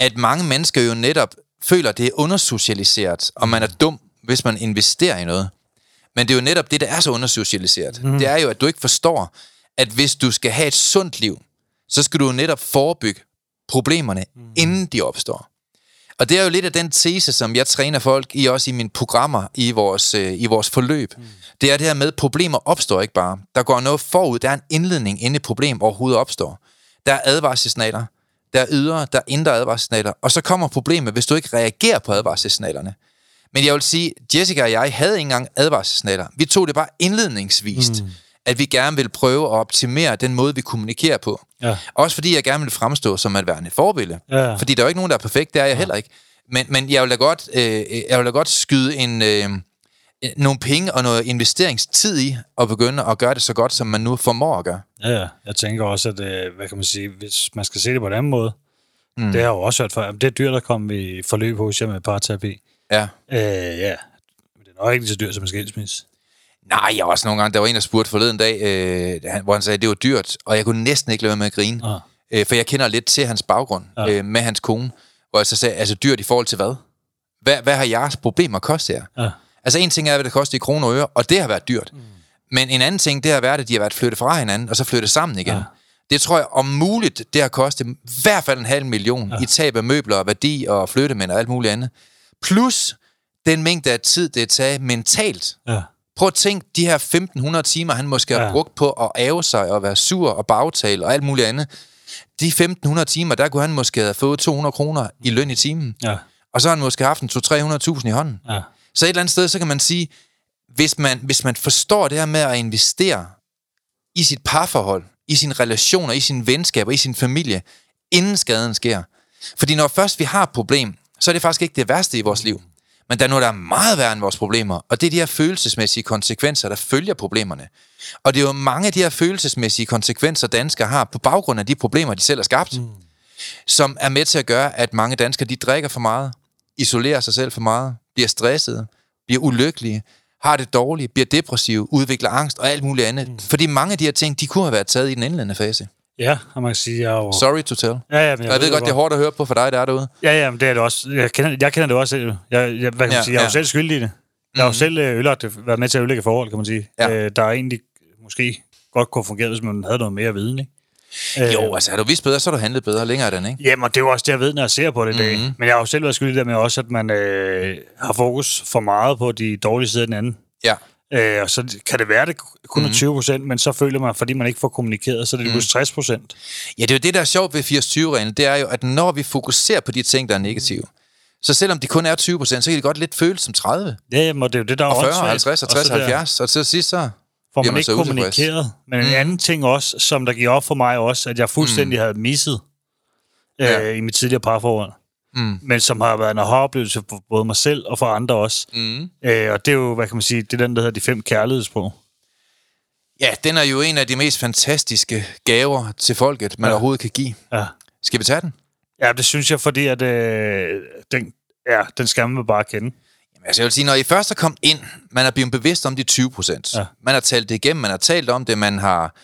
at mange mennesker jo netop føler, at det er undersocialiseret, og man er dum, hvis man investerer i noget. Men det er jo netop det, der er så undersocialiseret. Mm. Det er jo, at du ikke forstår, at hvis du skal have et sundt liv, så skal du netop forebygge problemerne, mm. inden de opstår. Og det er jo lidt af den tese, som jeg træner folk i, også i mine programmer, i vores, øh, i vores forløb. Mm. Det er det her med, at problemer opstår ikke bare. Der går noget forud, der er en indledning, inden et problem overhovedet opstår. Der er advarselssignaler, der er ydre, der er indre advarselssignaler, og så kommer problemet, hvis du ikke reagerer på advarselssignalerne. Men jeg vil sige, Jessica og jeg havde ikke engang advarselssignaler. Vi tog det bare indledningsvist, mm. at vi gerne vil prøve at optimere den måde, vi kommunikerer på. Ja. Også fordi jeg gerne vil fremstå som at være en forbillede. Ja. Fordi der er jo ikke nogen, der er perfekt, det er jeg ja. heller ikke. Men, men jeg vil da godt, øh, jeg vil da godt skyde en, øh, nogle penge og noget investeringstid i at begynde at gøre det så godt, som man nu formår at gøre. Ja, ja. Jeg tænker også, at, øh, hvad kan man sige, hvis man skal se det på en anden måde, mm. det har jeg jo også hørt at det er dyrt at komme i forløb hos jer med parterapi. Ja. Øh, ja, men det er nok ikke så dyrt som en skilsmisse. Nej, jeg var også nogle gange, der var en, der spurgte forleden dag, øh, hvor han sagde, at det var dyrt, og jeg kunne næsten ikke lade være med at grine. Ah. Øh, for jeg kender lidt til hans baggrund Ja. øh, med hans kone, hvor jeg så sagde, altså dyrt i forhold til hvad? Hvad, hvad har jeres problemer kostet jer? Ja. Altså en ting er, hvad det koster i kroner og øre, og det har været dyrt. Mm. Men en anden ting, det har været, at de har været flyttet fra hinanden, og så flyttet sammen igen. Ja. Ja. Det tror jeg om muligt, det har kostet i hvert fald en halv million ja. i tab af møbler og værdi og flyttemænd og alt muligt andet. Plus den mængde af tid, det er taget mentalt. Ja. Prøv at tænke de her 1500 timer, han måske har Ja. brugt på at æve sig og være sur og bagtale og alt muligt andet. De 1500 timer, der kunne han måske have fået 200 kroner i løn i timen. Ja. Og så har han måske haft en 200-300.000 i hånden. Ja. Så et eller andet sted, så kan man sige, hvis man, hvis man forstår det her med at investere i sit parforhold, i sine relationer, i sine venskaber, i sin familie, inden skaden sker. Fordi når først vi har et problem, så er det faktisk ikke det værste i vores liv. Men der er noget, der er meget værre end vores problemer, og det er de her følelsesmæssige konsekvenser, der følger problemerne. Og det er jo mange af de her følelsesmæssige konsekvenser, danskere har på baggrund af de problemer, de selv har skabt, mm. som er med til at gøre, at mange danskere, de drikker for meget, isolerer sig selv for meget, bliver stressede, bliver ulykkelige, har det dårligt, bliver depressive, udvikler angst og alt muligt andet. Mm. Fordi mange af de her ting, de kunne have været taget i den indledende fase. Ja, og man kan sige, jeg er jo... Sorry to tell. Ja, ja, men Jeg, jeg ved godt, det er hårdt at høre på for dig, der er derude. Ja, ja, men det er det også. Jeg kender, jeg kender det også selv. Jeg, jeg, hvad kan man Ja, sige, jeg er jo ja. selv skyldig i det. Jeg har jo selv øh, ødelagt været med til at ødelægge forhold, kan man sige. Ja. Øh, der er egentlig måske godt kunne fungere, hvis man havde noget mere viden, ikke? Øh, Jo, altså, har du vidst bedre, så har du handlet bedre længere den, ikke? Jamen, det er jo også det, jeg ved, når jeg ser på det i dag. Mhm. Men jeg har jo selv været skyldig der med også, at man øh, har fokus for meget på de dårlige sider af den anden. Ja. Øh, og så kan det være, det kun er Mhm. 20 procent, men så føler man, fordi man ikke får kommunikeret, så er det mm. 60 procent. Ja, det er jo det, der er sjovt ved 80-20-reglen, det er jo, at når vi fokuserer på de ting, der er negative, så selvom de kun er 20 procent, så kan de godt lidt føles som 30, Ja, jamen, og det er jo det, der er og 40, åndssvagt. 50, og så 60, der 70, og til sidst så... Får man ikke kommunikeret. Men en anden ting også, som der giver op for mig også, at jeg fuldstændig havde misset øh, Ja. i mit tidligere parforhold. Mm. Men som har været en aha-oplevelse for både mig selv og for andre også. Mm. Øh, og det er jo, hvad kan man sige, det er den, der hedder de fem kærlighedssprog. Ja, den er jo en af de mest fantastiske gaver til folket, man Ja. overhovedet kan give. Ja. Skal vi tage den? ja, det synes jeg, fordi at, øh, den, ja, den skal man bare kende. Jamen, altså, jeg vil sige, når I først er kommet ind, man er blevet bevidst om de 20 procent. Ja. Man har talt det igennem, man har talt om det, man har...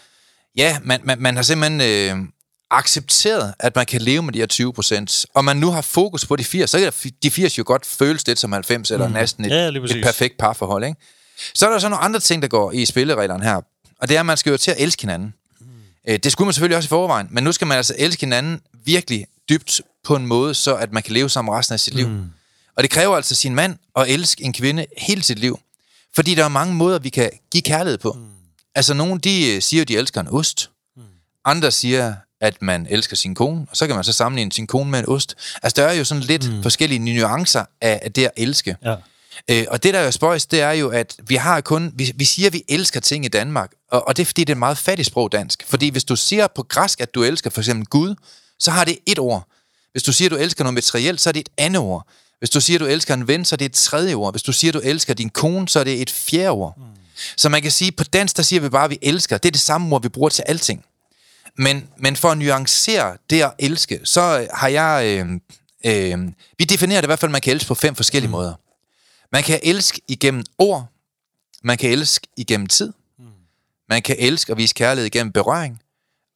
Ja, man, man, man har simpelthen øh, accepteret, at man kan leve med de her 20 procent. Og man nu har fokus på de 80, så kan de 80 jo godt føles lidt som 90, eller næsten et, Mm. Ja, et perfekt parforhold, ikke? Så er der så nogle andre ting, der går i spillereglerne her. Og det er, at man skal jo til at elske hinanden. Mm. Øh, Det skulle man selvfølgelig også i forvejen, men nu skal man altså elske hinanden virkelig dybt på en måde, så at man kan leve sammen resten af sit liv. Mm. Og det kræver altså sin mand at elske en kvinde hele sit liv. Fordi der er mange måder, vi kan give kærlighed på. Mm. Altså, nogle de øh, siger, at de elsker en ost. Mm. Andre siger, at man elsker sin kone, og så kan man så sammenligne sin kone med en ost. Altså, der er jo sådan lidt mm. forskellige nuancer af, af det at elske. Ja. Øh, og det, der er spøjs, det er jo, at vi har kun... Vi, vi siger, at vi elsker ting i Danmark, og, og det er, fordi det er et meget fattigt sprog dansk. Fordi hvis du siger på græsk, at du elsker for eksempel Gud, så har det et ord. Hvis du siger, at du elsker noget materielt, så er det et andet ord. Hvis du siger, du elsker en ven, så er det et tredje ord. Hvis du siger, du elsker din kone, så er det et fjerde ord. Mm. Så man kan sige, på dansk, der siger vi bare, at vi elsker. Det er det samme ord, vi bruger til alting. Men, men for at nuancere det at elske, så har jeg... Øh, øh, vi definerer det i hvert fald, at man kan elske på fem forskellige mm. måder. Man kan elske igennem ord. Man kan elske igennem tid. Mm. Man kan elske og vise kærlighed igennem berøring.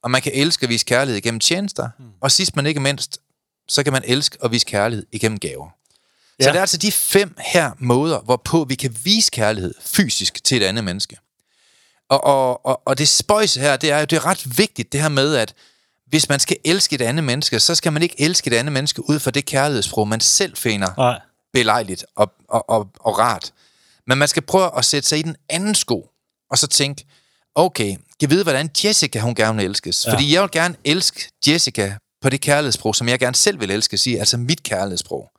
Og man kan elske og vise kærlighed igennem tjenester. Mm. Og sidst men ikke mindst, så kan man elske og vise kærlighed igennem gaver. Ja. Så det er altså de fem her måder, hvorpå vi kan vise kærlighed fysisk til et andet menneske. Og, og, og, og det spøjse her, det er jo det er ret vigtigt, det her med, at hvis man skal elske et andet menneske, så skal man ikke elske et andet menneske ud fra det kærlighedssprog, man selv finder Nej. belejligt og, og, og, og rart. Men man skal prøve at sætte sig i den anden sko, og så tænke, okay, kan vide, hvordan Jessica hun gerne vil elskes. Ja. Fordi jeg vil gerne elske Jessica på det kærlighedssprog, som jeg gerne selv vil elske, sige, altså mit kærlighedssprog.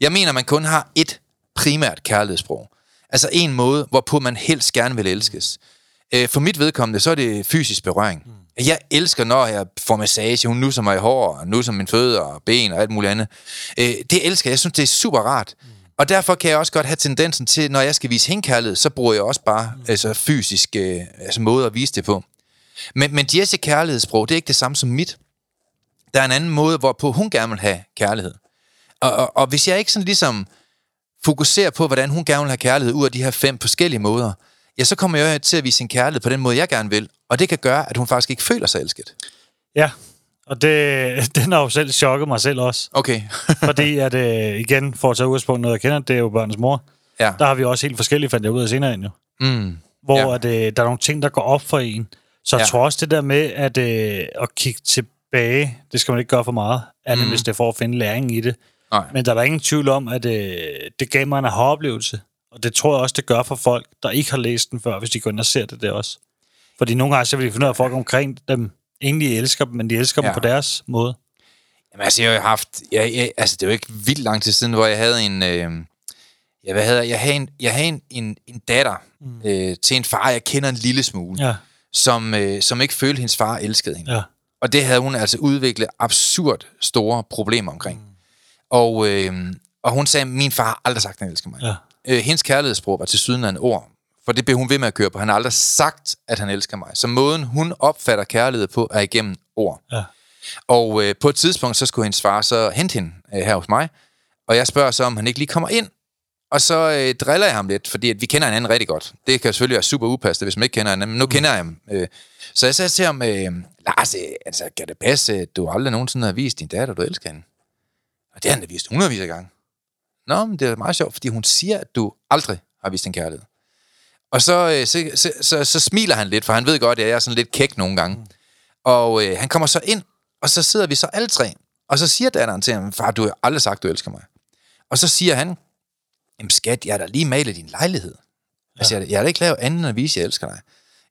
Jeg mener, man kun har et primært kærlighedssprog. Altså en måde, hvorpå man helst gerne vil elskes. Øh, for mit vedkommende, så er det fysisk berøring. Mm. Jeg elsker, når jeg får massage, hun nusser mig i hår, og nusser mine fødder og ben og alt muligt andet. Øh, det elsker jeg. Jeg synes, det er super rart. Mm. Og derfor kan jeg også godt have tendensen til, når jeg skal vise hende kærlighed, så bruger jeg også bare mm. altså, fysisk øh, altså, måde at vise det på. Men, men Jesse kærlighedssprog, det er ikke det samme som mit. Der er en anden måde, hvorpå hun gerne vil have kærlighed. Og, og, og hvis jeg ikke sådan ligesom fokuserer på, hvordan hun gerne vil have kærlighed ud af de her fem forskellige måder, ja, så kommer jeg til at vise sin kærlighed på den måde, jeg gerne vil. Og det kan gøre, at hun faktisk ikke føler sig elsket. Ja, og det, den har jo selv chokket mig selv også. Okay. fordi at, øh, igen, for at tage udgangspunkt noget, jeg kender, det er jo børnens mor. Ja. Der har vi også helt forskellige, fandt jeg ud af senere endnu. Mm. Hvor ja. at, øh, der er nogle ting, der går op for en. Så jeg ja. tror også det der med at, øh, at kigge tilbage, det skal man ikke gøre for meget, andet mm. hvis det er for at finde læring i det. Nej. Men der var ingen tvivl om, at øh, det gav mig en aha-oplevelse. Og det tror jeg også, det gør for folk, der ikke har læst den før, hvis de går ind og ser det der også. Fordi nogle gange så vil de finde ud af, at folk omkring dem egentlig elsker dem, men de elsker ja. dem på deres måde. Jamen altså, jeg har haft... Jeg, jeg, altså, det var ikke vildt lang tid siden, hvor jeg havde en... Øh, ja, hvad hedder jeg? havde en, jeg havde en, en, en datter mm. øh, til en far, jeg kender en lille smule, ja. som, øh, som ikke følte, at hendes far elskede hende. Ja. Og det havde hun altså udviklet absurd store problemer omkring. Mm. Og, øh, og hun sagde, min far har aldrig sagt, at han elsker mig. Ja. Øh, hendes kærlighedssprog var til syden af en ord, for det blev hun ved med at køre på. Han har aldrig sagt, at han elsker mig. Så måden, hun opfatter kærlighed på, er igennem ord. Ja. Og øh, på et tidspunkt, så skulle hendes far så hente hende øh, her hos mig, og jeg spørger så, om han ikke lige kommer ind. Og så øh, driller jeg ham lidt, fordi at vi kender hinanden rigtig godt. Det kan selvfølgelig være super upassende, hvis man ikke kender hinanden, men nu mm. kender jeg ham. Øh. Så jeg sagde til ham, øh, Lars, øh, altså, kan det passe, at du aldrig nogensinde har vist din datter, at du elsker hende? Og det har han da vist hundredvis af gange. Nå, men det er meget sjovt, fordi hun siger, at du aldrig har vist en kærlighed. Og så, øh, så, så, så, så smiler han lidt, for han ved godt, at jeg er sådan lidt kæk nogle gange. Mm. Og øh, han kommer så ind, og så sidder vi så alle tre. Og så siger datteren til ham, far, du har aldrig sagt, du elsker mig. Og så siger han, jamen skat, jeg har da lige malet din lejlighed. Ja. Altså, jeg, jeg har da ikke lavet andet end at vise, at jeg elsker dig.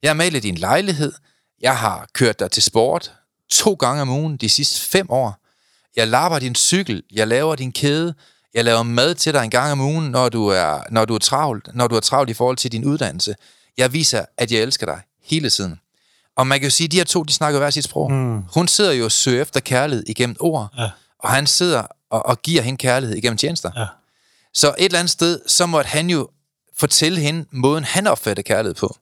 Jeg har malet din lejlighed. Jeg har kørt dig til sport to gange om ugen de sidste fem år. Jeg lapper din cykel. Jeg laver din kæde. Jeg laver mad til dig en gang om ugen, når du er, når du er travlt, når du er travlt i forhold til din uddannelse. Jeg viser, at jeg elsker dig hele tiden. Og man kan jo sige, at de her to, de snakker hver sit sprog. Mm. Hun sidder jo og søger efter kærlighed igennem ord, ja. og han sidder og, og giver hende kærlighed igennem tjenester. Ja. Så et eller andet sted, så måtte han jo fortælle hende måden, han opfatter kærlighed på.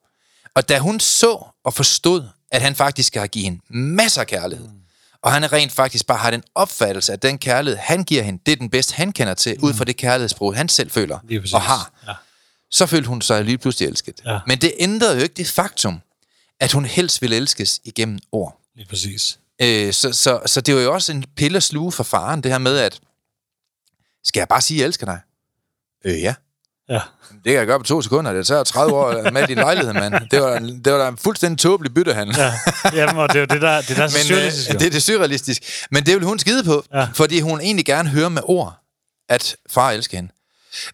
Og da hun så og forstod, at han faktisk skal give hende masser af kærlighed, mm og han er rent faktisk bare har den opfattelse, at den kærlighed, han giver hende, det er den bedste, han kender til, mm. ud fra det kærlighedssprog, han selv føler og har. Ja. Så følte hun sig lige pludselig elsket. Ja. Men det ændrede jo ikke det faktum, at hun helst ville elskes igennem ord. Lige præcis. Øh, så, så, så det var jo også en pille sluge for faren, det her med, at skal jeg bare sige, at jeg elsker dig? Øh, ja. Ja. Det kan jeg gøre på to sekunder. Det tager 30 år med din lejlighed, mand. Det var, det var da en fuldstændig tåbelig byttehandel. Ja. Jamen, og det er jo det, der, det der er så Men, surrealistisk. Øh, det er det surrealistisk. Men det vil hun skide på, ja. fordi hun egentlig gerne hører med ord, at far elsker hende.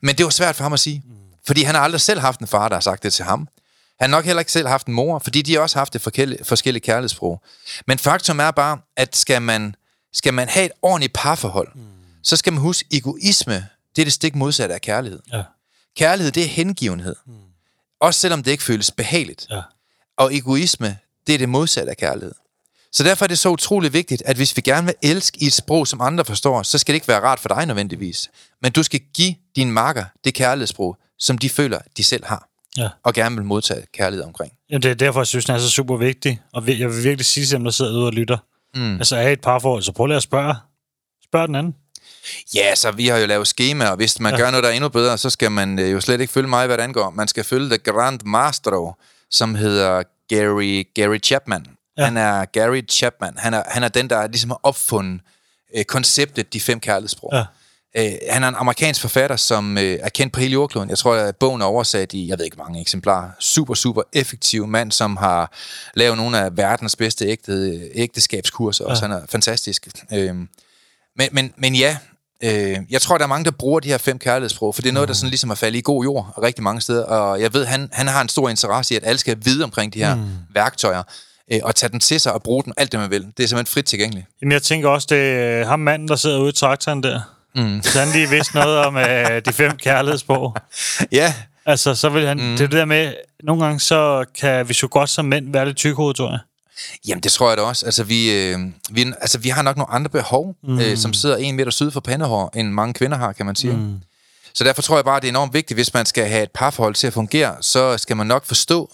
Men det var svært for ham at sige. Fordi han har aldrig selv haft en far, der har sagt det til ham. Han har nok heller ikke selv haft en mor, fordi de har også haft det forskellige, forskellige kærlighedssprog. Men faktum er bare, at skal man, skal man have et ordentligt parforhold, mm. så skal man huske, egoisme, det er det stik modsatte af kærlighed. Ja. Kærlighed, det er hengivenhed. Mm. Også selvom det ikke føles behageligt. Ja. Og egoisme, det er det modsatte af kærlighed. Så derfor er det så utrolig vigtigt, at hvis vi gerne vil elske i et sprog, som andre forstår, så skal det ikke være rart for dig nødvendigvis. Men du skal give din marker det kærlighedssprog, som de føler, de selv har. Ja. Og gerne vil modtage kærlighed omkring. Jamen, det er derfor, jeg synes, den er så super vigtig. Og jeg vil virkelig sige til dem, der sidder ude og lytter. Mm. Altså, er I et parforhold, så prøv lige at spørge. Spørg den anden. Ja, så vi har jo lavet schema, og hvis man ja. gør noget, der er endnu bedre, så skal man øh, jo slet ikke følge mig, hvad det angår. Man skal følge The Grand Maestro, som hedder Gary, Gary Chapman. Ja. Han er Gary Chapman. Han er, han er den, der ligesom har opfundet øh, konceptet De Fem Kærlighedssprog. Ja. Øh, han er en amerikansk forfatter, som øh, er kendt på hele jordkloden. Jeg tror, at bogen er oversat i, jeg ved ikke mange eksemplarer. Super, super effektiv mand, som har lavet nogle af verdens bedste ægte, ægteskabskurser. Ja. Også han er fantastisk. Øh, men, men, men ja, øh, jeg tror, der er mange, der bruger de her fem kærlighedssprog, for det er noget, der sådan ligesom er faldet i god jord rigtig mange steder. Og jeg ved, han, han har en stor interesse i, at alle skal vide omkring de her mm. værktøjer, øh, og tage den til sig og bruge den alt det, man vil. Det er simpelthen frit tilgængeligt. Jamen, jeg tænker også, det er ham manden, der sidder ude i traktoren der. Mm. Så han lige vidste noget om øh, de fem kærlighedssprog. Ja, Altså, så vil han... Mm. Det er der med, nogle gange så kan vi så godt som mænd være lidt tykhoved, tror jeg. Jamen, det tror jeg da også. Altså, vi, øh, vi, altså, vi har nok nogle andre behov, mm. øh, som sidder en meter syd for pandehår, end mange kvinder har, kan man sige. Mm. Så derfor tror jeg bare, det er enormt vigtigt, hvis man skal have et parforhold til at fungere, så skal man nok forstå,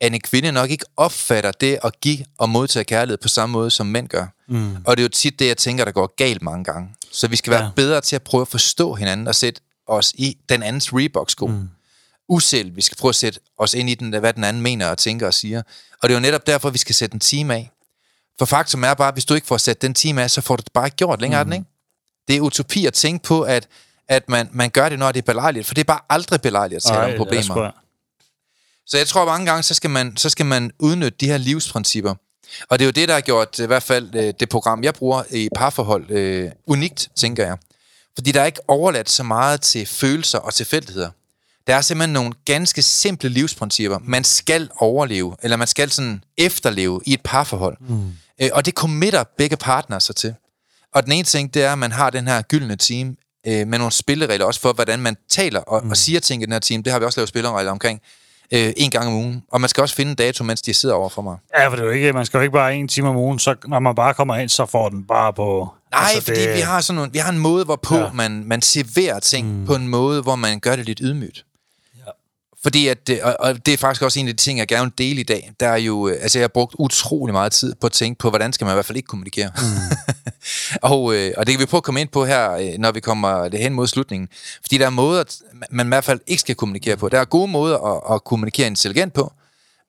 at en kvinde nok ikke opfatter det at give og modtage kærlighed på samme måde, som mænd gør. Mm. Og det er jo tit det, jeg tænker, der går galt mange gange. Så vi skal være Ja. bedre til at prøve at forstå hinanden og sætte os i den andens Reebok-sko. Mm. Usel, vi skal prøve at sætte os ind i den, hvad den anden mener og tænker og siger. Og det er jo netop derfor, vi skal sætte en time af. For faktum er bare, at hvis du ikke får sat den time af, så får du det bare ikke gjort længere, mm. den, ikke? Det er utopi at tænke på, at, at man, man gør det, når det er belejligt. For det er bare aldrig belejligt at tale Ej, om jeg problemer. spørger. Så jeg tror, at mange gange, så skal, man, så skal man udnytte de her livsprincipper. Og det er jo det, der har gjort i hvert fald øh, det program, jeg bruger i parforhold, øh, unikt, tænker jeg. Fordi der er ikke overladt så meget til følelser og tilfældigheder. Der er simpelthen nogle ganske simple livsprincipper. Man skal overleve, eller man skal sådan efterleve i et parforhold. Mm. Øh, og det committer begge partnere sig til. Og den ene ting, det er, at man har den her gyldne team øh, med nogle spilleregler også for, hvordan man taler og, mm. og siger ting i den her team. Det har vi også lavet spilleregler omkring øh, en gang om ugen. Og man skal også finde en dato, mens de sidder over for mig. Ja, for det er jo ikke, man skal jo ikke bare en time om ugen, så når man bare kommer ind, så får den bare på... Nej, altså, fordi det... vi, har sådan nogle, vi har en måde, hvorpå ja. Man, man serverer ting mm. på en måde, hvor man gør det lidt ydmygt. Fordi at, og, og det er faktisk også en af de ting, jeg gerne vil dele i dag. Der er jo, øh, altså jeg har brugt utrolig meget tid på at tænke på, hvordan skal man i hvert fald ikke kommunikere. Mm. og, øh, og det kan vi prøve at komme ind på her, øh, når vi kommer det hen mod slutningen. Fordi der er måder, man i hvert fald ikke skal kommunikere på. Der er gode måder at, at kommunikere intelligent på,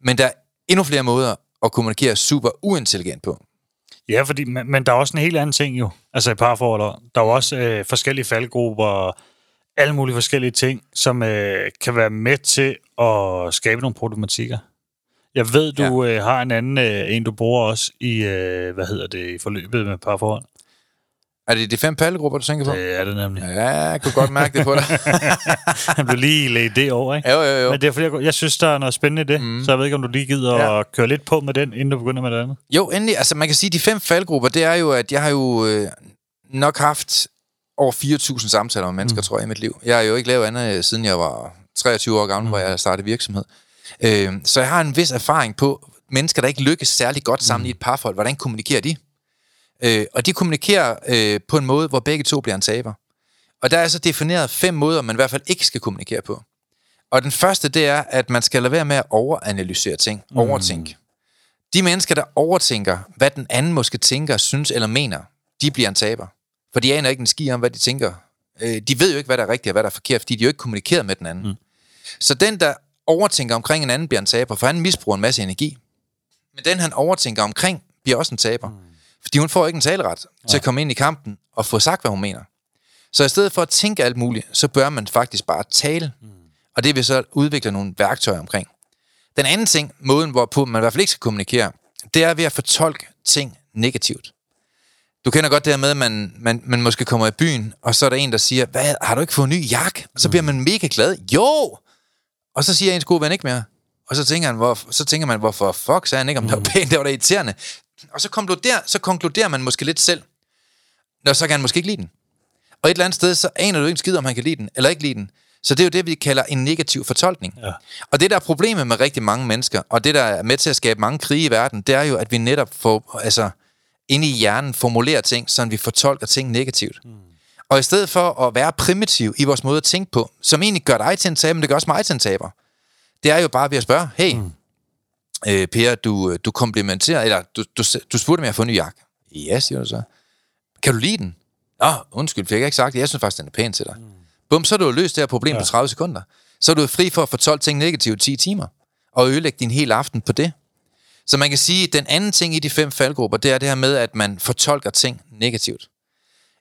men der er endnu flere måder at kommunikere super uintelligent på. Ja, fordi, men, men der er også en helt anden ting jo. Altså i parforhold. Der er jo også øh, forskellige faldgrupper alle mulige forskellige ting, som øh, kan være med til at skabe nogle problematikker. Jeg ved, du ja. øh, har en anden, øh, en du bruger også i, øh, hvad hedder det, i forløbet med parforhold. Er det de fem pallegrupper, du tænker på? Det er det nemlig. Ja, jeg kunne godt mærke det på dig. Han blev lige lægt det over, ikke? jo, jo, jo. Men det er fordi, jeg, jeg synes, der er noget spændende i det, mm. så jeg ved ikke, om du lige gider Ja. at køre lidt på med den, inden du begynder med det andet. Jo, endelig. Altså, man kan sige, at de fem faldgrupper, det er jo, at jeg har jo øh, nok haft over 4.000 samtaler med mennesker, mm. tror jeg, i mit liv. Jeg har jo ikke lavet andet, øh, siden jeg var 23 år gammel, mm. hvor jeg startede virksomhed. Øh, så jeg har en vis erfaring på mennesker, der ikke lykkes særlig godt sammen mm. i et parforhold. Hvordan kommunikerer de? Øh, og de kommunikerer øh, på en måde, hvor begge to bliver en taber. Og der er så defineret fem måder, man i hvert fald ikke skal kommunikere på. Og den første, det er, at man skal lade være med at overanalysere ting. Overtænke. De mennesker, der overtænker, hvad den anden måske tænker, synes eller mener, de bliver en taber. For de aner ikke en ski om, hvad de tænker. Øh, de ved jo ikke, hvad der er rigtigt og hvad der er forkert, fordi de jo ikke kommunikeret med den anden. Mm. Så den, der overtænker omkring en anden, bliver en taber, for han misbruger en masse energi. Men den, han overtænker omkring, bliver også en taber. Mm. Fordi hun får ikke en taleret ja. til at komme ind i kampen og få sagt, hvad hun mener. Så i stedet for at tænke alt muligt, så bør man faktisk bare tale. Mm. Og det vil så udvikle nogle værktøjer omkring. Den anden ting, måden hvorpå man i hvert fald ikke skal kommunikere, det er ved at fortolke ting negativt. Du kender godt det her med, at man, man, man måske kommer i byen, og så er der en, der siger, hvad, har du ikke fået en ny jakke? Og så bliver man mega glad. Jo! Og så siger ens gode ven ikke mere. Og så tænker, han, hvor, så tænker man, hvorfor fuck sagde han ikke, om det var pænt, det var da irriterende. Og så konkluderer, så konkluderer man måske lidt selv. Nå, så kan han måske ikke lide den. Og et eller andet sted, så aner du ikke en skid, om han kan lide den, eller ikke lide den. Så det er jo det, vi kalder en negativ fortolkning. Ja. Og det, der er problemet med rigtig mange mennesker, og det, der er med til at skabe mange krige i verden, det er jo, at vi netop får, altså, inde i hjernen formulerer ting, så vi fortolker ting negativt. Mm. Og i stedet for at være primitiv i vores måde at tænke på, som egentlig gør dig til en taber, men det gør også mig til en taber, det er jo bare ved at spørge, hey, mm. øh, Per, du, du komplimenterer, eller du, du, du spurgte mig at få en ny jakke. Ja, siger du så. Kan du lide den? Nå, undskyld, fik jeg ikke sagt det. Jeg synes faktisk, den er pæn til dig. Mm. Bum, så har du løst det her problem ja. på 30 sekunder. Så er du fri for at fortolke ting negativt 10 timer, og ødelægge din hele aften på det. Så man kan sige, at den anden ting i de fem faldgrupper, det er det her med, at man fortolker ting negativt.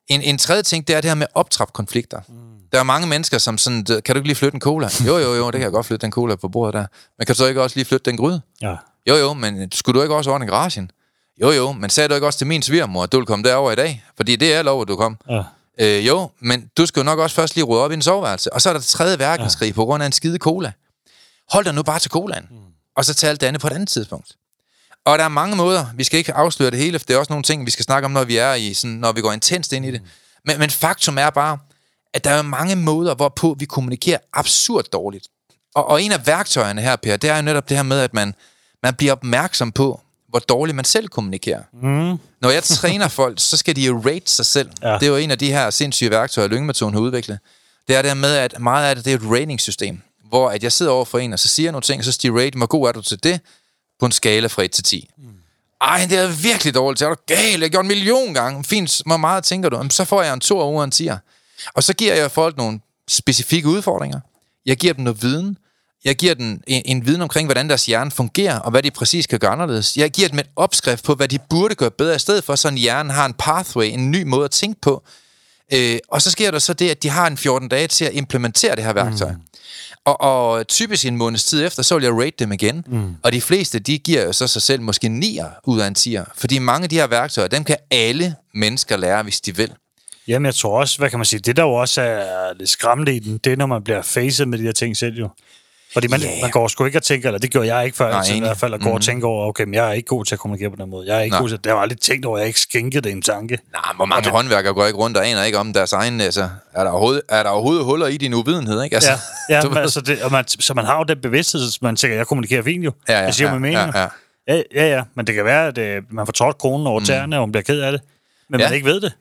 En, en tredje ting, det er det her med optrap konflikter. Mm. Der er mange mennesker, som sådan, kan du ikke lige flytte en cola? Jo, jo, jo, det kan jeg godt flytte den cola på bordet der. Men kan du så ikke også lige flytte den gryde? Ja. Jo, jo, men skulle du ikke også ordne garagen? Jo, jo, men sagde du ikke også til min svigermor, at du vil komme derover i dag? Fordi det er lov, at du kom. Ja. Øh, jo, men du skal jo nok også først lige rydde op i en soveværelse. Og så er der tredje verdenskrig ja. på grund af en skide cola. Hold dig nu bare til colaen. Mm. Og så tag alt det andet på et andet tidspunkt. Og der er mange måder, vi skal ikke afsløre det hele, for det er også nogle ting, vi skal snakke om, når vi er i, sådan, når vi går intenst ind i det. Mm. Men, men faktum er bare, at der er mange måder, hvorpå vi kommunikerer absurd dårligt. Og, og en af værktøjerne her, Per, det er jo netop det her med, at man, man bliver opmærksom på, hvor dårligt man selv kommunikerer. Mm. Når jeg træner folk, så skal de jo rate sig selv. Ja. Det er jo en af de her sindssyge værktøjer, Lyngemetoden har udviklet. Det er det med, at meget af det, det er et rating-system, hvor at jeg sidder over for en, og så siger jeg nogle ting, og så siger de rate, hvor god er du til det, på en skala fra 1 til 10. Mm. Ej, det er virkelig dårligt. Det er du gal? Jeg har gjort en million gange. Fint, hvor meget tænker du? Jamen, så får jeg en to over en 10'er. Og så giver jeg folk nogle specifikke udfordringer. Jeg giver dem noget viden. Jeg giver dem en, en viden omkring, hvordan deres hjerne fungerer, og hvad de præcis kan gøre anderledes. Jeg giver dem et opskrift på, hvad de burde gøre bedre, i stedet for, så en hjerne har en pathway, en ny måde at tænke på. Øh, og så sker der så det, at de har en 14 dage til at implementere det her værktøj. Mm. Og, og typisk en måneds tid efter, så vil jeg rate dem igen. Mm. Og de fleste, de giver jo så sig selv måske 9'er ud af en 10'er. Fordi mange af de her værktøjer, dem kan alle mennesker lære, hvis de vil. Jamen, jeg tror også, hvad kan man sige, det der jo også er lidt skræmmende i den, det er, når man bliver facet med de her ting selv jo. Fordi man, yeah. man går sgu ikke og tænker, eller det gjorde jeg ikke før, Nej, altid, i hvert fald, at gå Mhm. og tænke over, okay, men jeg er ikke god til at kommunikere på den måde. Jeg er ikke Nej. god til, det har jeg aldrig tænkt over, jeg har ikke skænket det en tanke. Nej, hvor mange håndværkere går ikke rundt og aner ikke om deres egen... Altså, er der overhovedet, er der overhovedet huller i din uvidenhed, ikke? Altså, Ja, ja men, altså det, og man, så man har jo den bevidsthed, så man tænker, jeg kommunikerer fint jo. Ja, ja, jeg siger ja, min mening. ja, Ja, ja. ja. ja, men det kan være, at øh, man får trådt kronen over tæerne, og man bliver ked af det, men Ja. man ikke ved det.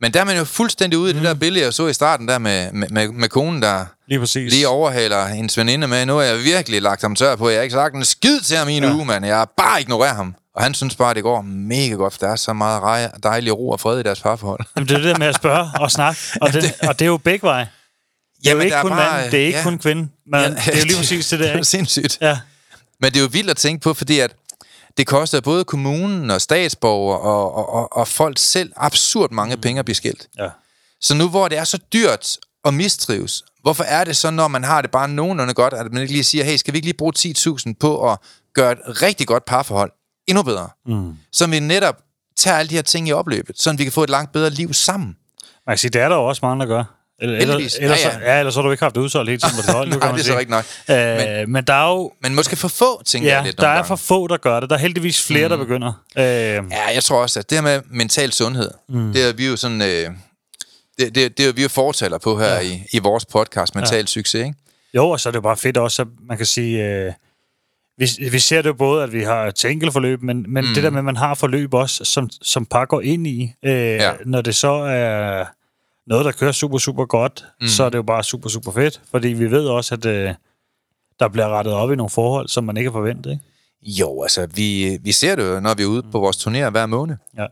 Men der er man jo fuldstændig ude i det der billede, jeg så i starten der med, med, med, med konen, der Lige præcis. lige overhaler hendes veninde med. Nu har jeg virkelig lagt ham tør på. Jeg har ikke sagt en skid til ham i en ja. uge, mand. Jeg har bare ignoreret ham. Og han synes bare, at det går mega godt, for der er så meget dejlig ro og fred i deres parforhold. Jamen, det er det med at spørge og snakke, og det, og det er jo begge veje. Det er jo Jamen, ikke der er kun bare- mand, det er ikke ja. kun kvinde. Men Ja, det er jo lige præcis det der, det er ikke? sindssygt. Ja. Men det er jo vildt at tænke på, fordi at det koster både kommunen og statsborger og, og, og, og folk selv absurd mange penge at blive skilt. ja. Så nu hvor det er så dyrt at mistrives, hvorfor er det så, når man har det bare nogenlunde godt, at man ikke lige siger, hey, skal vi ikke lige bruge 10.000 på at gøre et rigtig godt parforhold endnu bedre? Mm. Så vi netop tager alle de her ting i opløbet, så vi kan få et langt bedre liv sammen. Man kan sige, det er der jo også mange, der gør. Eller, Heldigvis. eller, Ja, ja. ja, ellers har du ikke haft det udsolgt hele tiden på dit hold. nu kan Nej, man det er så rigtig nok. Øh, men, men der er jo Men måske for få, tænker jeg ja, lidt der er gange. for få, der gør det. Der er heldigvis flere, mm. der begynder. Øh, Ja, jeg tror også, at det her med mental sundhed, mm. det er vi jo sådan... Øh, det, det, det er vi jo fortaler på her ja. i, i vores podcast, Mental ja. Succes, ikke? jo, og så er det jo bare fedt også, at man kan sige... Øh, vi, vi ser det jo både, at vi har et forløb, men, men mm. det der med, at man har forløb også, som, som par går ind i, øh, ja. når det så er noget, der kører super, super godt, mm. så er det jo bare super, super fedt, fordi vi ved også, at øh, der bliver rettet op i nogle forhold, som man ikke har forventet, ikke? Jo, altså, vi, vi ser det jo, når vi er ude på vores turnéer hver måned. Ja.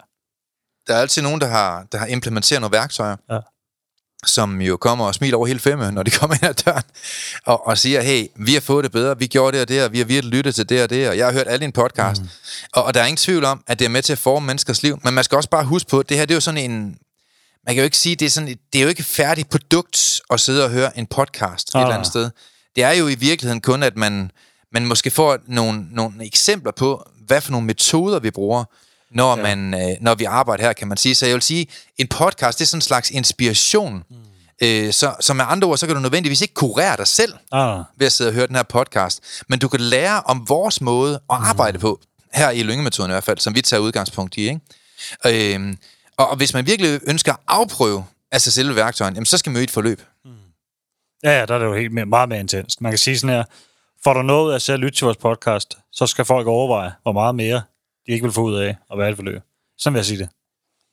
Der er altid nogen, der har, der har implementeret nogle værktøjer, Ja. som jo kommer og smiler over hele femme, når de kommer ind ad døren, og, og siger, hey, vi har fået det bedre, vi gjorde det og det, og vi har virkelig lyttet til det og det, og jeg har hørt alle din podcast. Mm. Og, og der er ingen tvivl om, at det er med til at forme menneskers liv, men man skal også bare huske på, at det her det er jo sådan en... Man kan jo ikke sige, det er, sådan, det er jo ikke et færdigt produkt at sidde og høre en podcast et Ah. eller andet sted. Det er jo i virkeligheden kun, at man, man måske får nogle, nogle eksempler på, hvad for nogle metoder vi bruger, når, ja. man, øh, når vi arbejder her, kan man sige. Så jeg vil sige, en podcast, det er sådan en slags inspiration. Mm. Øh, så, så med andre ord, så kan du nødvendigvis ikke kurere dig selv Ah, ved at sidde og høre den her podcast, men du kan lære om vores måde at arbejde på, her i Lyngemetoden i hvert fald, som vi tager udgangspunkt i. Ikke? Øhm, og, og hvis man virkelig ønsker at afprøve altså selve værktøjen, jamen, så skal man jo i et forløb. Ja, ja, der er det jo helt mere, meget mere intenst. Man kan sige sådan her, får du noget af at at lytte til vores podcast, så skal folk overveje, hvor meget mere de ikke vil få ud af at være et forløb. Sådan vil jeg sige det.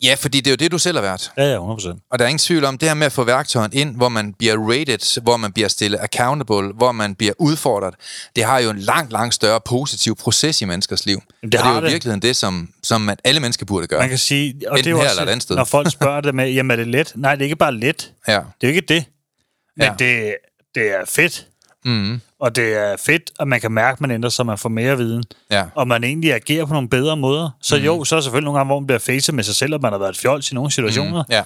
Ja, fordi det er jo det, du selv har været. Ja, ja, 100%. Og der er ingen tvivl om, det her med at få værktøjen ind, hvor man bliver rated, hvor man bliver stillet accountable, hvor man bliver udfordret, det har jo en langt, langt større positiv proces i menneskers liv. Jamen, det og det er jo i det. virkeligheden det, som, som man, alle mennesker burde gøre. Man kan sige, og Enten det er jo her også, eller et andet sted. når folk spørger det med, jamen er det let? Nej, det er ikke bare let. Ja. Det er jo ikke det. Men ja. det, det er fedt. Mm, Og det er fedt, at man kan mærke, at man ændrer sig, man får mere viden. ja. Og man egentlig agerer på nogle bedre måder. Så mm. jo, så er der selvfølgelig nogle gange, hvor man bliver facet med sig selv, og man har været et fjols i nogle situationer. Ja.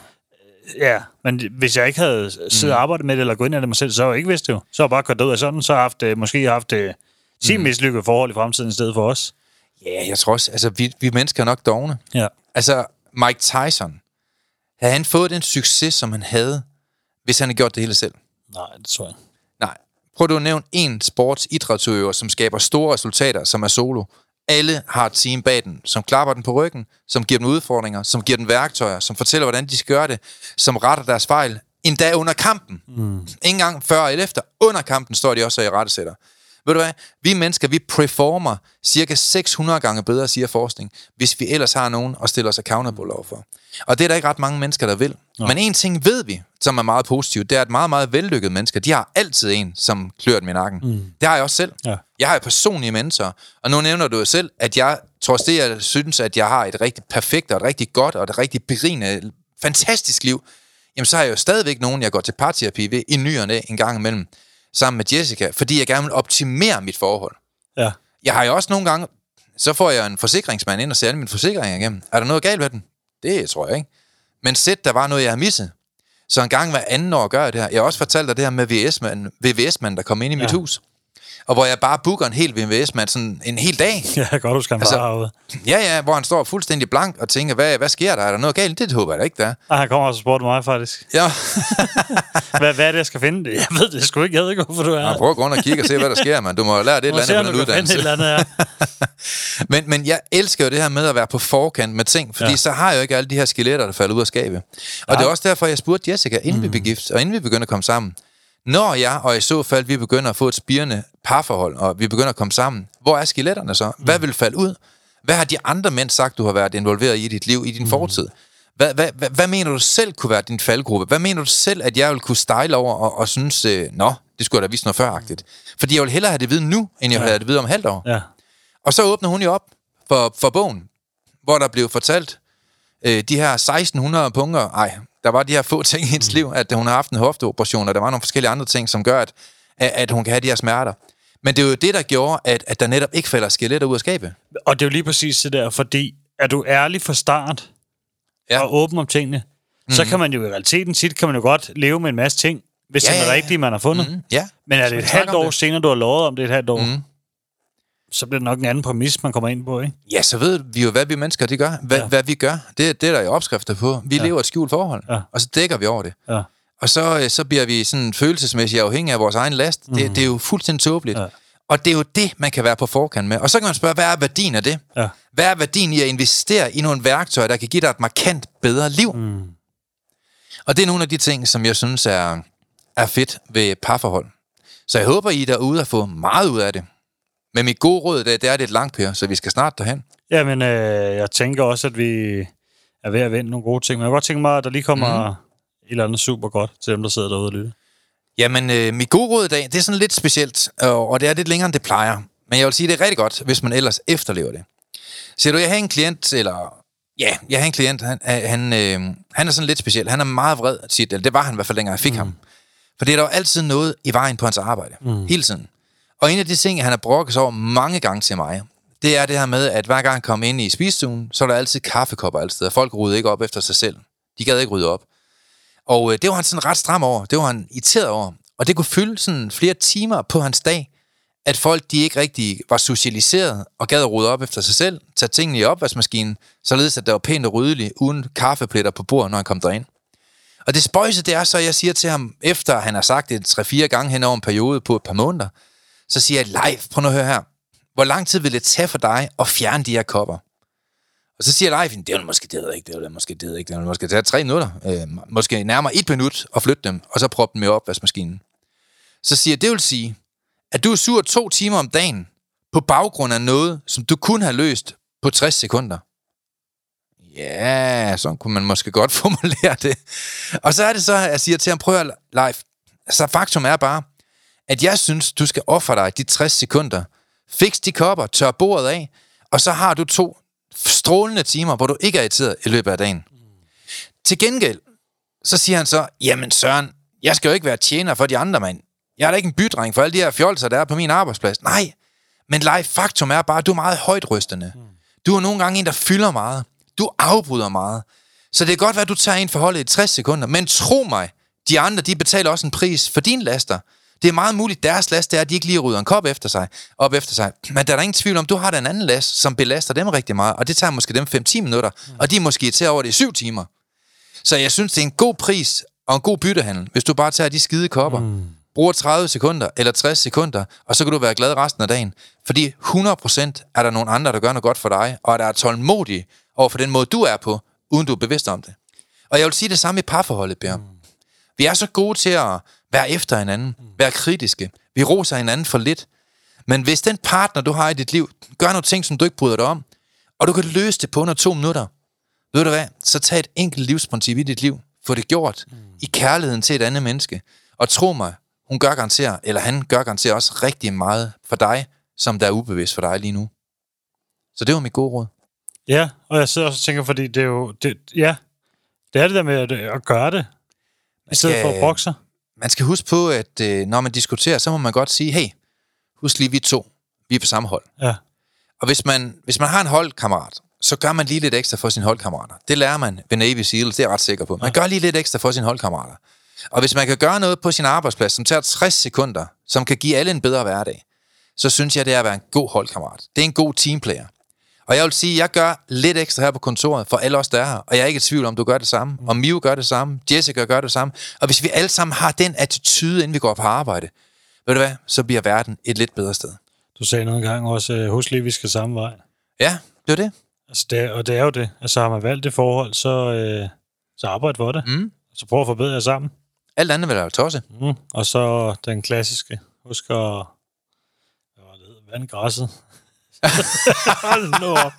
Ja, men hvis jeg ikke havde siddet og arbejdet med det, eller gået ind i det mig selv, så havde jeg ikke vidst det jo. Så har jeg bare kørt ud af sådan, så har jeg haft, øh, måske haft øh, 10 mm. mislykkede forhold i fremtiden i stedet for os. Ja, jeg tror også, altså vi, vi mennesker er nok dogne. Ja. Altså, Mike Tyson, havde han fået den succes, som han havde, hvis han havde gjort det hele selv? nej, det tror jeg. Prøv du at nævne en sportsidrætsøver, som skaber store resultater, som er solo. Alle har et team bag den, som klapper den på ryggen, som giver dem udfordringer, som giver dem værktøjer, som fortæller, hvordan de skal gøre det, som retter deres fejl, endda under kampen. Mm. Ingen engang før eller efter. Under kampen står de også og i rettesætter. Ved du hvad? Vi mennesker, vi performer cirka 600 gange bedre, siger forskning, hvis vi ellers har nogen at stille os accountable overfor. Og det er der ikke ret mange mennesker, der vil. Ja. Men en ting ved vi, som er meget positivt, det er, at meget, meget vellykket mennesker, de har altid en, som klør dem i nakken. Mm. Det har jeg også selv. Ja. Jeg har jo personlige mentorer, og nu nævner du jo selv, at jeg, trods det, jeg synes, at jeg har et rigtig perfekt og et rigtig godt og et rigtig berigende, fantastisk liv, jamen så har jeg jo stadigvæk nogen, jeg går til parterapi ved i ny og næ en gang imellem, sammen med Jessica, fordi jeg gerne vil optimere mit forhold. Ja. Jeg har jo også nogle gange, så får jeg en forsikringsmand ind og ser alle mine forsikringer igennem. Er der noget galt med den? Det tror jeg ikke. Men sæt, der var noget, jeg har misset. Så en gang hver anden år gør jeg det her. Jeg har også fortalt dig det her med VVS-manden, VVS-manden der kom ind i ja. mit hus. Og hvor jeg bare booker en hel VVS-mand sådan en hel dag. Ja, godt, du skal Altså- bare herude. Ja, ja, hvor han står fuldstændig blank og tænker, hvad, hvad sker der? Er der noget galt? Det håber jeg da ikke, der er. Ah, han kommer også og spurgte mig, faktisk. Ja, Hvad, hvad er det, jeg skal finde? Jeg ved det sgu ikke. Jeg ved ikke, hvorfor du er ja her. prøv at gå rundt og kigge og se, hvad der sker, man. Du må lære det et eller andet på den finde et uddannelse. eller andet her. Men, men jeg elsker jo det her med at være på forkant med ting, fordi ja. Ja. så har jeg jo ikke alle de her skeletter, der falder ud af skabet. Og ja. det er også derfor, jeg spurgte Jessica, inden mm. vi blev gift, og inden vi begynder at komme sammen, når jeg, og i så fald, vi begynder at få et spirende parforhold, og vi begynder at komme sammen, hvor er skeletterne så? Hvad vil falde ud? Hvad har de andre mænd sagt, du har været involveret i i dit liv, i din mm. fortid? Hvad, hvad, hvad, hvad mener du selv kunne være din faldgruppe? Hvad mener du selv, at jeg vil kunne style over og, og synes, øh, nå, det skulle jeg da vist noget føragtigt? Fordi jeg vil hellere have det vide nu, end jeg vil have det vide om halvt år. Ja. Og så åbner hun jo op for, for bogen, hvor der blev fortalt øh, de her 1600 punkter. Ej, der var de her få ting i hendes liv, at hun har haft en hofteoperation, og der var nogle forskellige andre ting, som gør, at, at hun kan have de her smerter. Men det er jo det, der gjorde, at, at der netop ikke falder skeletter ud af skabet. Og det er jo lige præcis det der, fordi er du ærlig fra start Ja. og åben om tingene, mm. så kan man jo i realiteten tit kan man jo godt leve med en masse ting, hvis Ja, det er ja, ja. rigtigt, man har fundet. Mm. Mm, ja. Men er det et halvt år det. senere, du har lovet om det et halvt år, Mm. Så bliver det nok en anden præmis, man kommer ind på, ikke? Ja, så ved vi jo, hvad vi mennesker de gør. Hvad, ja. Hvad vi gør, det, det er der jo opskrifter på. Vi ja. Lever et skjult forhold, Ja. og så dækker vi over det. Ja. Og så, øh, så bliver vi sådan følelsesmæssigt afhængige af vores egen last. Mm. Det, det er jo fuldstændig tåbeligt. Ja. Og det er jo det, man kan være på forkant med. Og så kan man spørge, hvad er værdien af det? Ja. Hvad er værdien i at investere i nogle værktøjer, der kan give dig et markant bedre liv? Mm. Og det er nogle af de ting, som jeg synes er, er fedt ved parforhold. Så jeg håber, I er derude at få meget ud af det. Men mit gode råd, det, det er, et langt, Per, så vi skal snart derhen. Jamen, øh, jeg tænker også, at vi er ved at vende nogle gode ting. Men jeg kunne godt tænke mig, at der lige kommer mm. et eller andet super godt til dem, der sidder derude og lytter. Jamen, øh, mit gode råd i dag, det er sådan lidt specielt, og, og det er lidt længere, end det plejer. Men jeg vil sige, det er rigtig godt, hvis man ellers efterlever det. Ser du, jeg har en klient, eller... Ja, jeg har en klient, han, han, øh, han er sådan lidt speciel. Han er meget vred tit, eller det var han i hvert fald længere, jeg fik mm. ham. For det er der jo altid noget i vejen på hans arbejde. Mm. Hele tiden. Og en af de ting, han har brokket sig over mange gange til mig, det er det her med, at hver gang han kom ind i spisestuen, så er der altid kaffekopper alle steder. Folk rydde ikke op efter sig selv. De gad ikke rydde op. Og øh, det var han sådan ret stram over. Det var han irriteret over. Og det kunne fylde sådan flere timer på hans dag, at folk de ikke rigtig var socialiseret og gad at rydde op efter sig selv, tage tingene i opvaskemaskinen, således at der var pænt og ryddeligt, uden kaffepletter på bordet, når han kom derind. Og det spøjse, det er så, at jeg siger til ham, efter han har sagt det 3-4 gange hen over en periode på et par måneder, så siger jeg, Leif, prøv nu at høre her. Hvor lang tid vil det tage for dig at fjerne de her kopper? Og så siger Leif, det er måske, det ved ikke, det er måske, det ved ikke, det vil måske tage tre minutter, øh, måske nærmere et minut at flytte dem, og så proppe dem i opvaskemaskinen. så siger jeg, det vil sige, at du er sur to timer om dagen på baggrund af noget, som du kunne har løst på 60 sekunder. Ja, så kunne man måske godt formulere det. Og så er det så, at jeg siger til ham, prøv at Leif, Så faktum er bare, at jeg synes, du skal ofre dig de 60 sekunder. Fix de kopper, tør bordet af, og så har du to strålende timer, hvor du ikke er irriteret i løbet af dagen. Til gengæld, så siger han så, jamen Søren, jeg skal jo ikke være tjener for de andre, mand. Jeg er da ikke en bydreng for alle de her fjolser, der er på min arbejdsplads. Nej, men live faktum er bare, at du er meget højtrystende. Du er nogle gange en, der fylder meget. Du afbryder meget. Så det er godt være, at du tager en forhold i 60 sekunder, men tro mig, de andre, de betaler også en pris for din laster. Det er meget muligt, deres last er, at de ikke lige rydder en kop efter sig, op efter sig. Men der er der ingen tvivl om, du har da en anden last, som belaster dem rigtig meget, og det tager måske dem 5-10 minutter, mm. og de er måske til over det i 7 timer. Så jeg synes, det er en god pris og en god byttehandel, hvis du bare tager de skide kopper, mm. bruger 30 sekunder eller 60 sekunder, og så kan du være glad resten af dagen. Fordi 100% er der nogle andre, der gør noget godt for dig, og der er tålmodige over for den måde, du er på, uden du er bevidst om det. Og jeg vil sige det samme i parforholdet, Bjørn. Mm. Vi er så gode til at være efter hinanden, være kritiske. Vi roser hinanden for lidt. Men hvis den partner, du har i dit liv, gør nogle ting, som du ikke bryder dig om, og du kan løse det på under to minutter, ved du hvad, så tag et enkelt livsprincip i dit liv. Få det gjort mm. i kærligheden til et andet menneske. Og tro mig, hun gør garanteret, eller han gør garanteret også rigtig meget for dig, som der er ubevidst for dig lige nu. Så det var mit gode råd. Ja, og jeg sidder også og tænker, fordi det er jo... Det, ja, det er det der med at, at gøre det, i stedet for at brokke sig. Man skal huske på, at øh, når man diskuterer, så må man godt sige, hey, husk lige, vi to, vi er på samme hold. Ja. Og hvis man, hvis man har en holdkammerat, så gør man lige lidt ekstra for sine holdkammerater. Det lærer man ved Navy SEAL, det er jeg ret sikker på. Man gør lige lidt ekstra for sine holdkammerater. Og hvis man kan gøre noget på sin arbejdsplads, som tager 60 sekunder, som kan give alle en bedre hverdag, så synes jeg, det er at være en god holdkammerat. Det er en god teamplayer. Og jeg vil sige, at jeg gør lidt ekstra her på kontoret for alle os, der er her. Og jeg er ikke i tvivl om, du gør det samme. Og Miu gør det samme. Jessica gør det samme. Og hvis vi alle sammen har den attitude, inden vi går på arbejde, ved du hvad, så bliver verden et lidt bedre sted. Du sagde noget engang også, øh, husk lige, vi skal samme vej. Ja, det er det. Altså, det og det er jo det. Altså, har man valgt det forhold, så, øh, så arbejde for det. Mm. Så prøv at forbedre jer sammen. Alt andet vil være tosse. Mm. Og så den klassiske. Husk at... Hvad var det? Vand græsset. Hold nu op.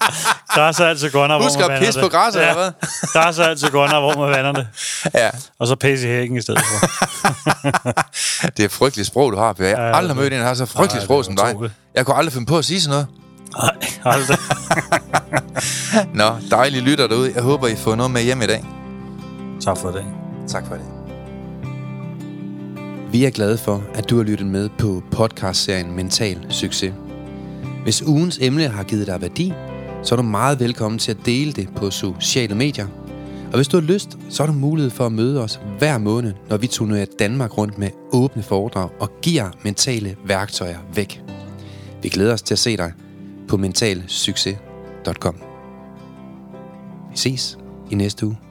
Græs er altid grønnere, Husk hvor man at pisse vander på græsset, det. eller hvad? Græs er altid grønnere, hvor man vander det. Ja, Og så pisse i hækken i stedet for. det er frygteligt sprog, du har, Per. Jeg har Ja, aldrig det- mødt en, der har så frygteligt Nej, sprog det som dig. Jeg kunne aldrig finde på at sige sådan noget. Nej, aldrig. Nå, dejlige lytter derude. Jeg håber, I får noget med hjem i dag. Tak for det. Tak for det. Vi er glade for, at du har lyttet med på podcastserien Mental Succes. Hvis ugens emne har givet dig værdi, så er du meget velkommen til at dele det på sociale medier. Og hvis du har lyst, så har du mulighed for at møde os hver måned, når vi turnerer Danmark rundt med åbne foredrag og giver mentale værktøjer væk. Vi glæder os til at se dig på mentalsucces.com. Vi ses i næste uge.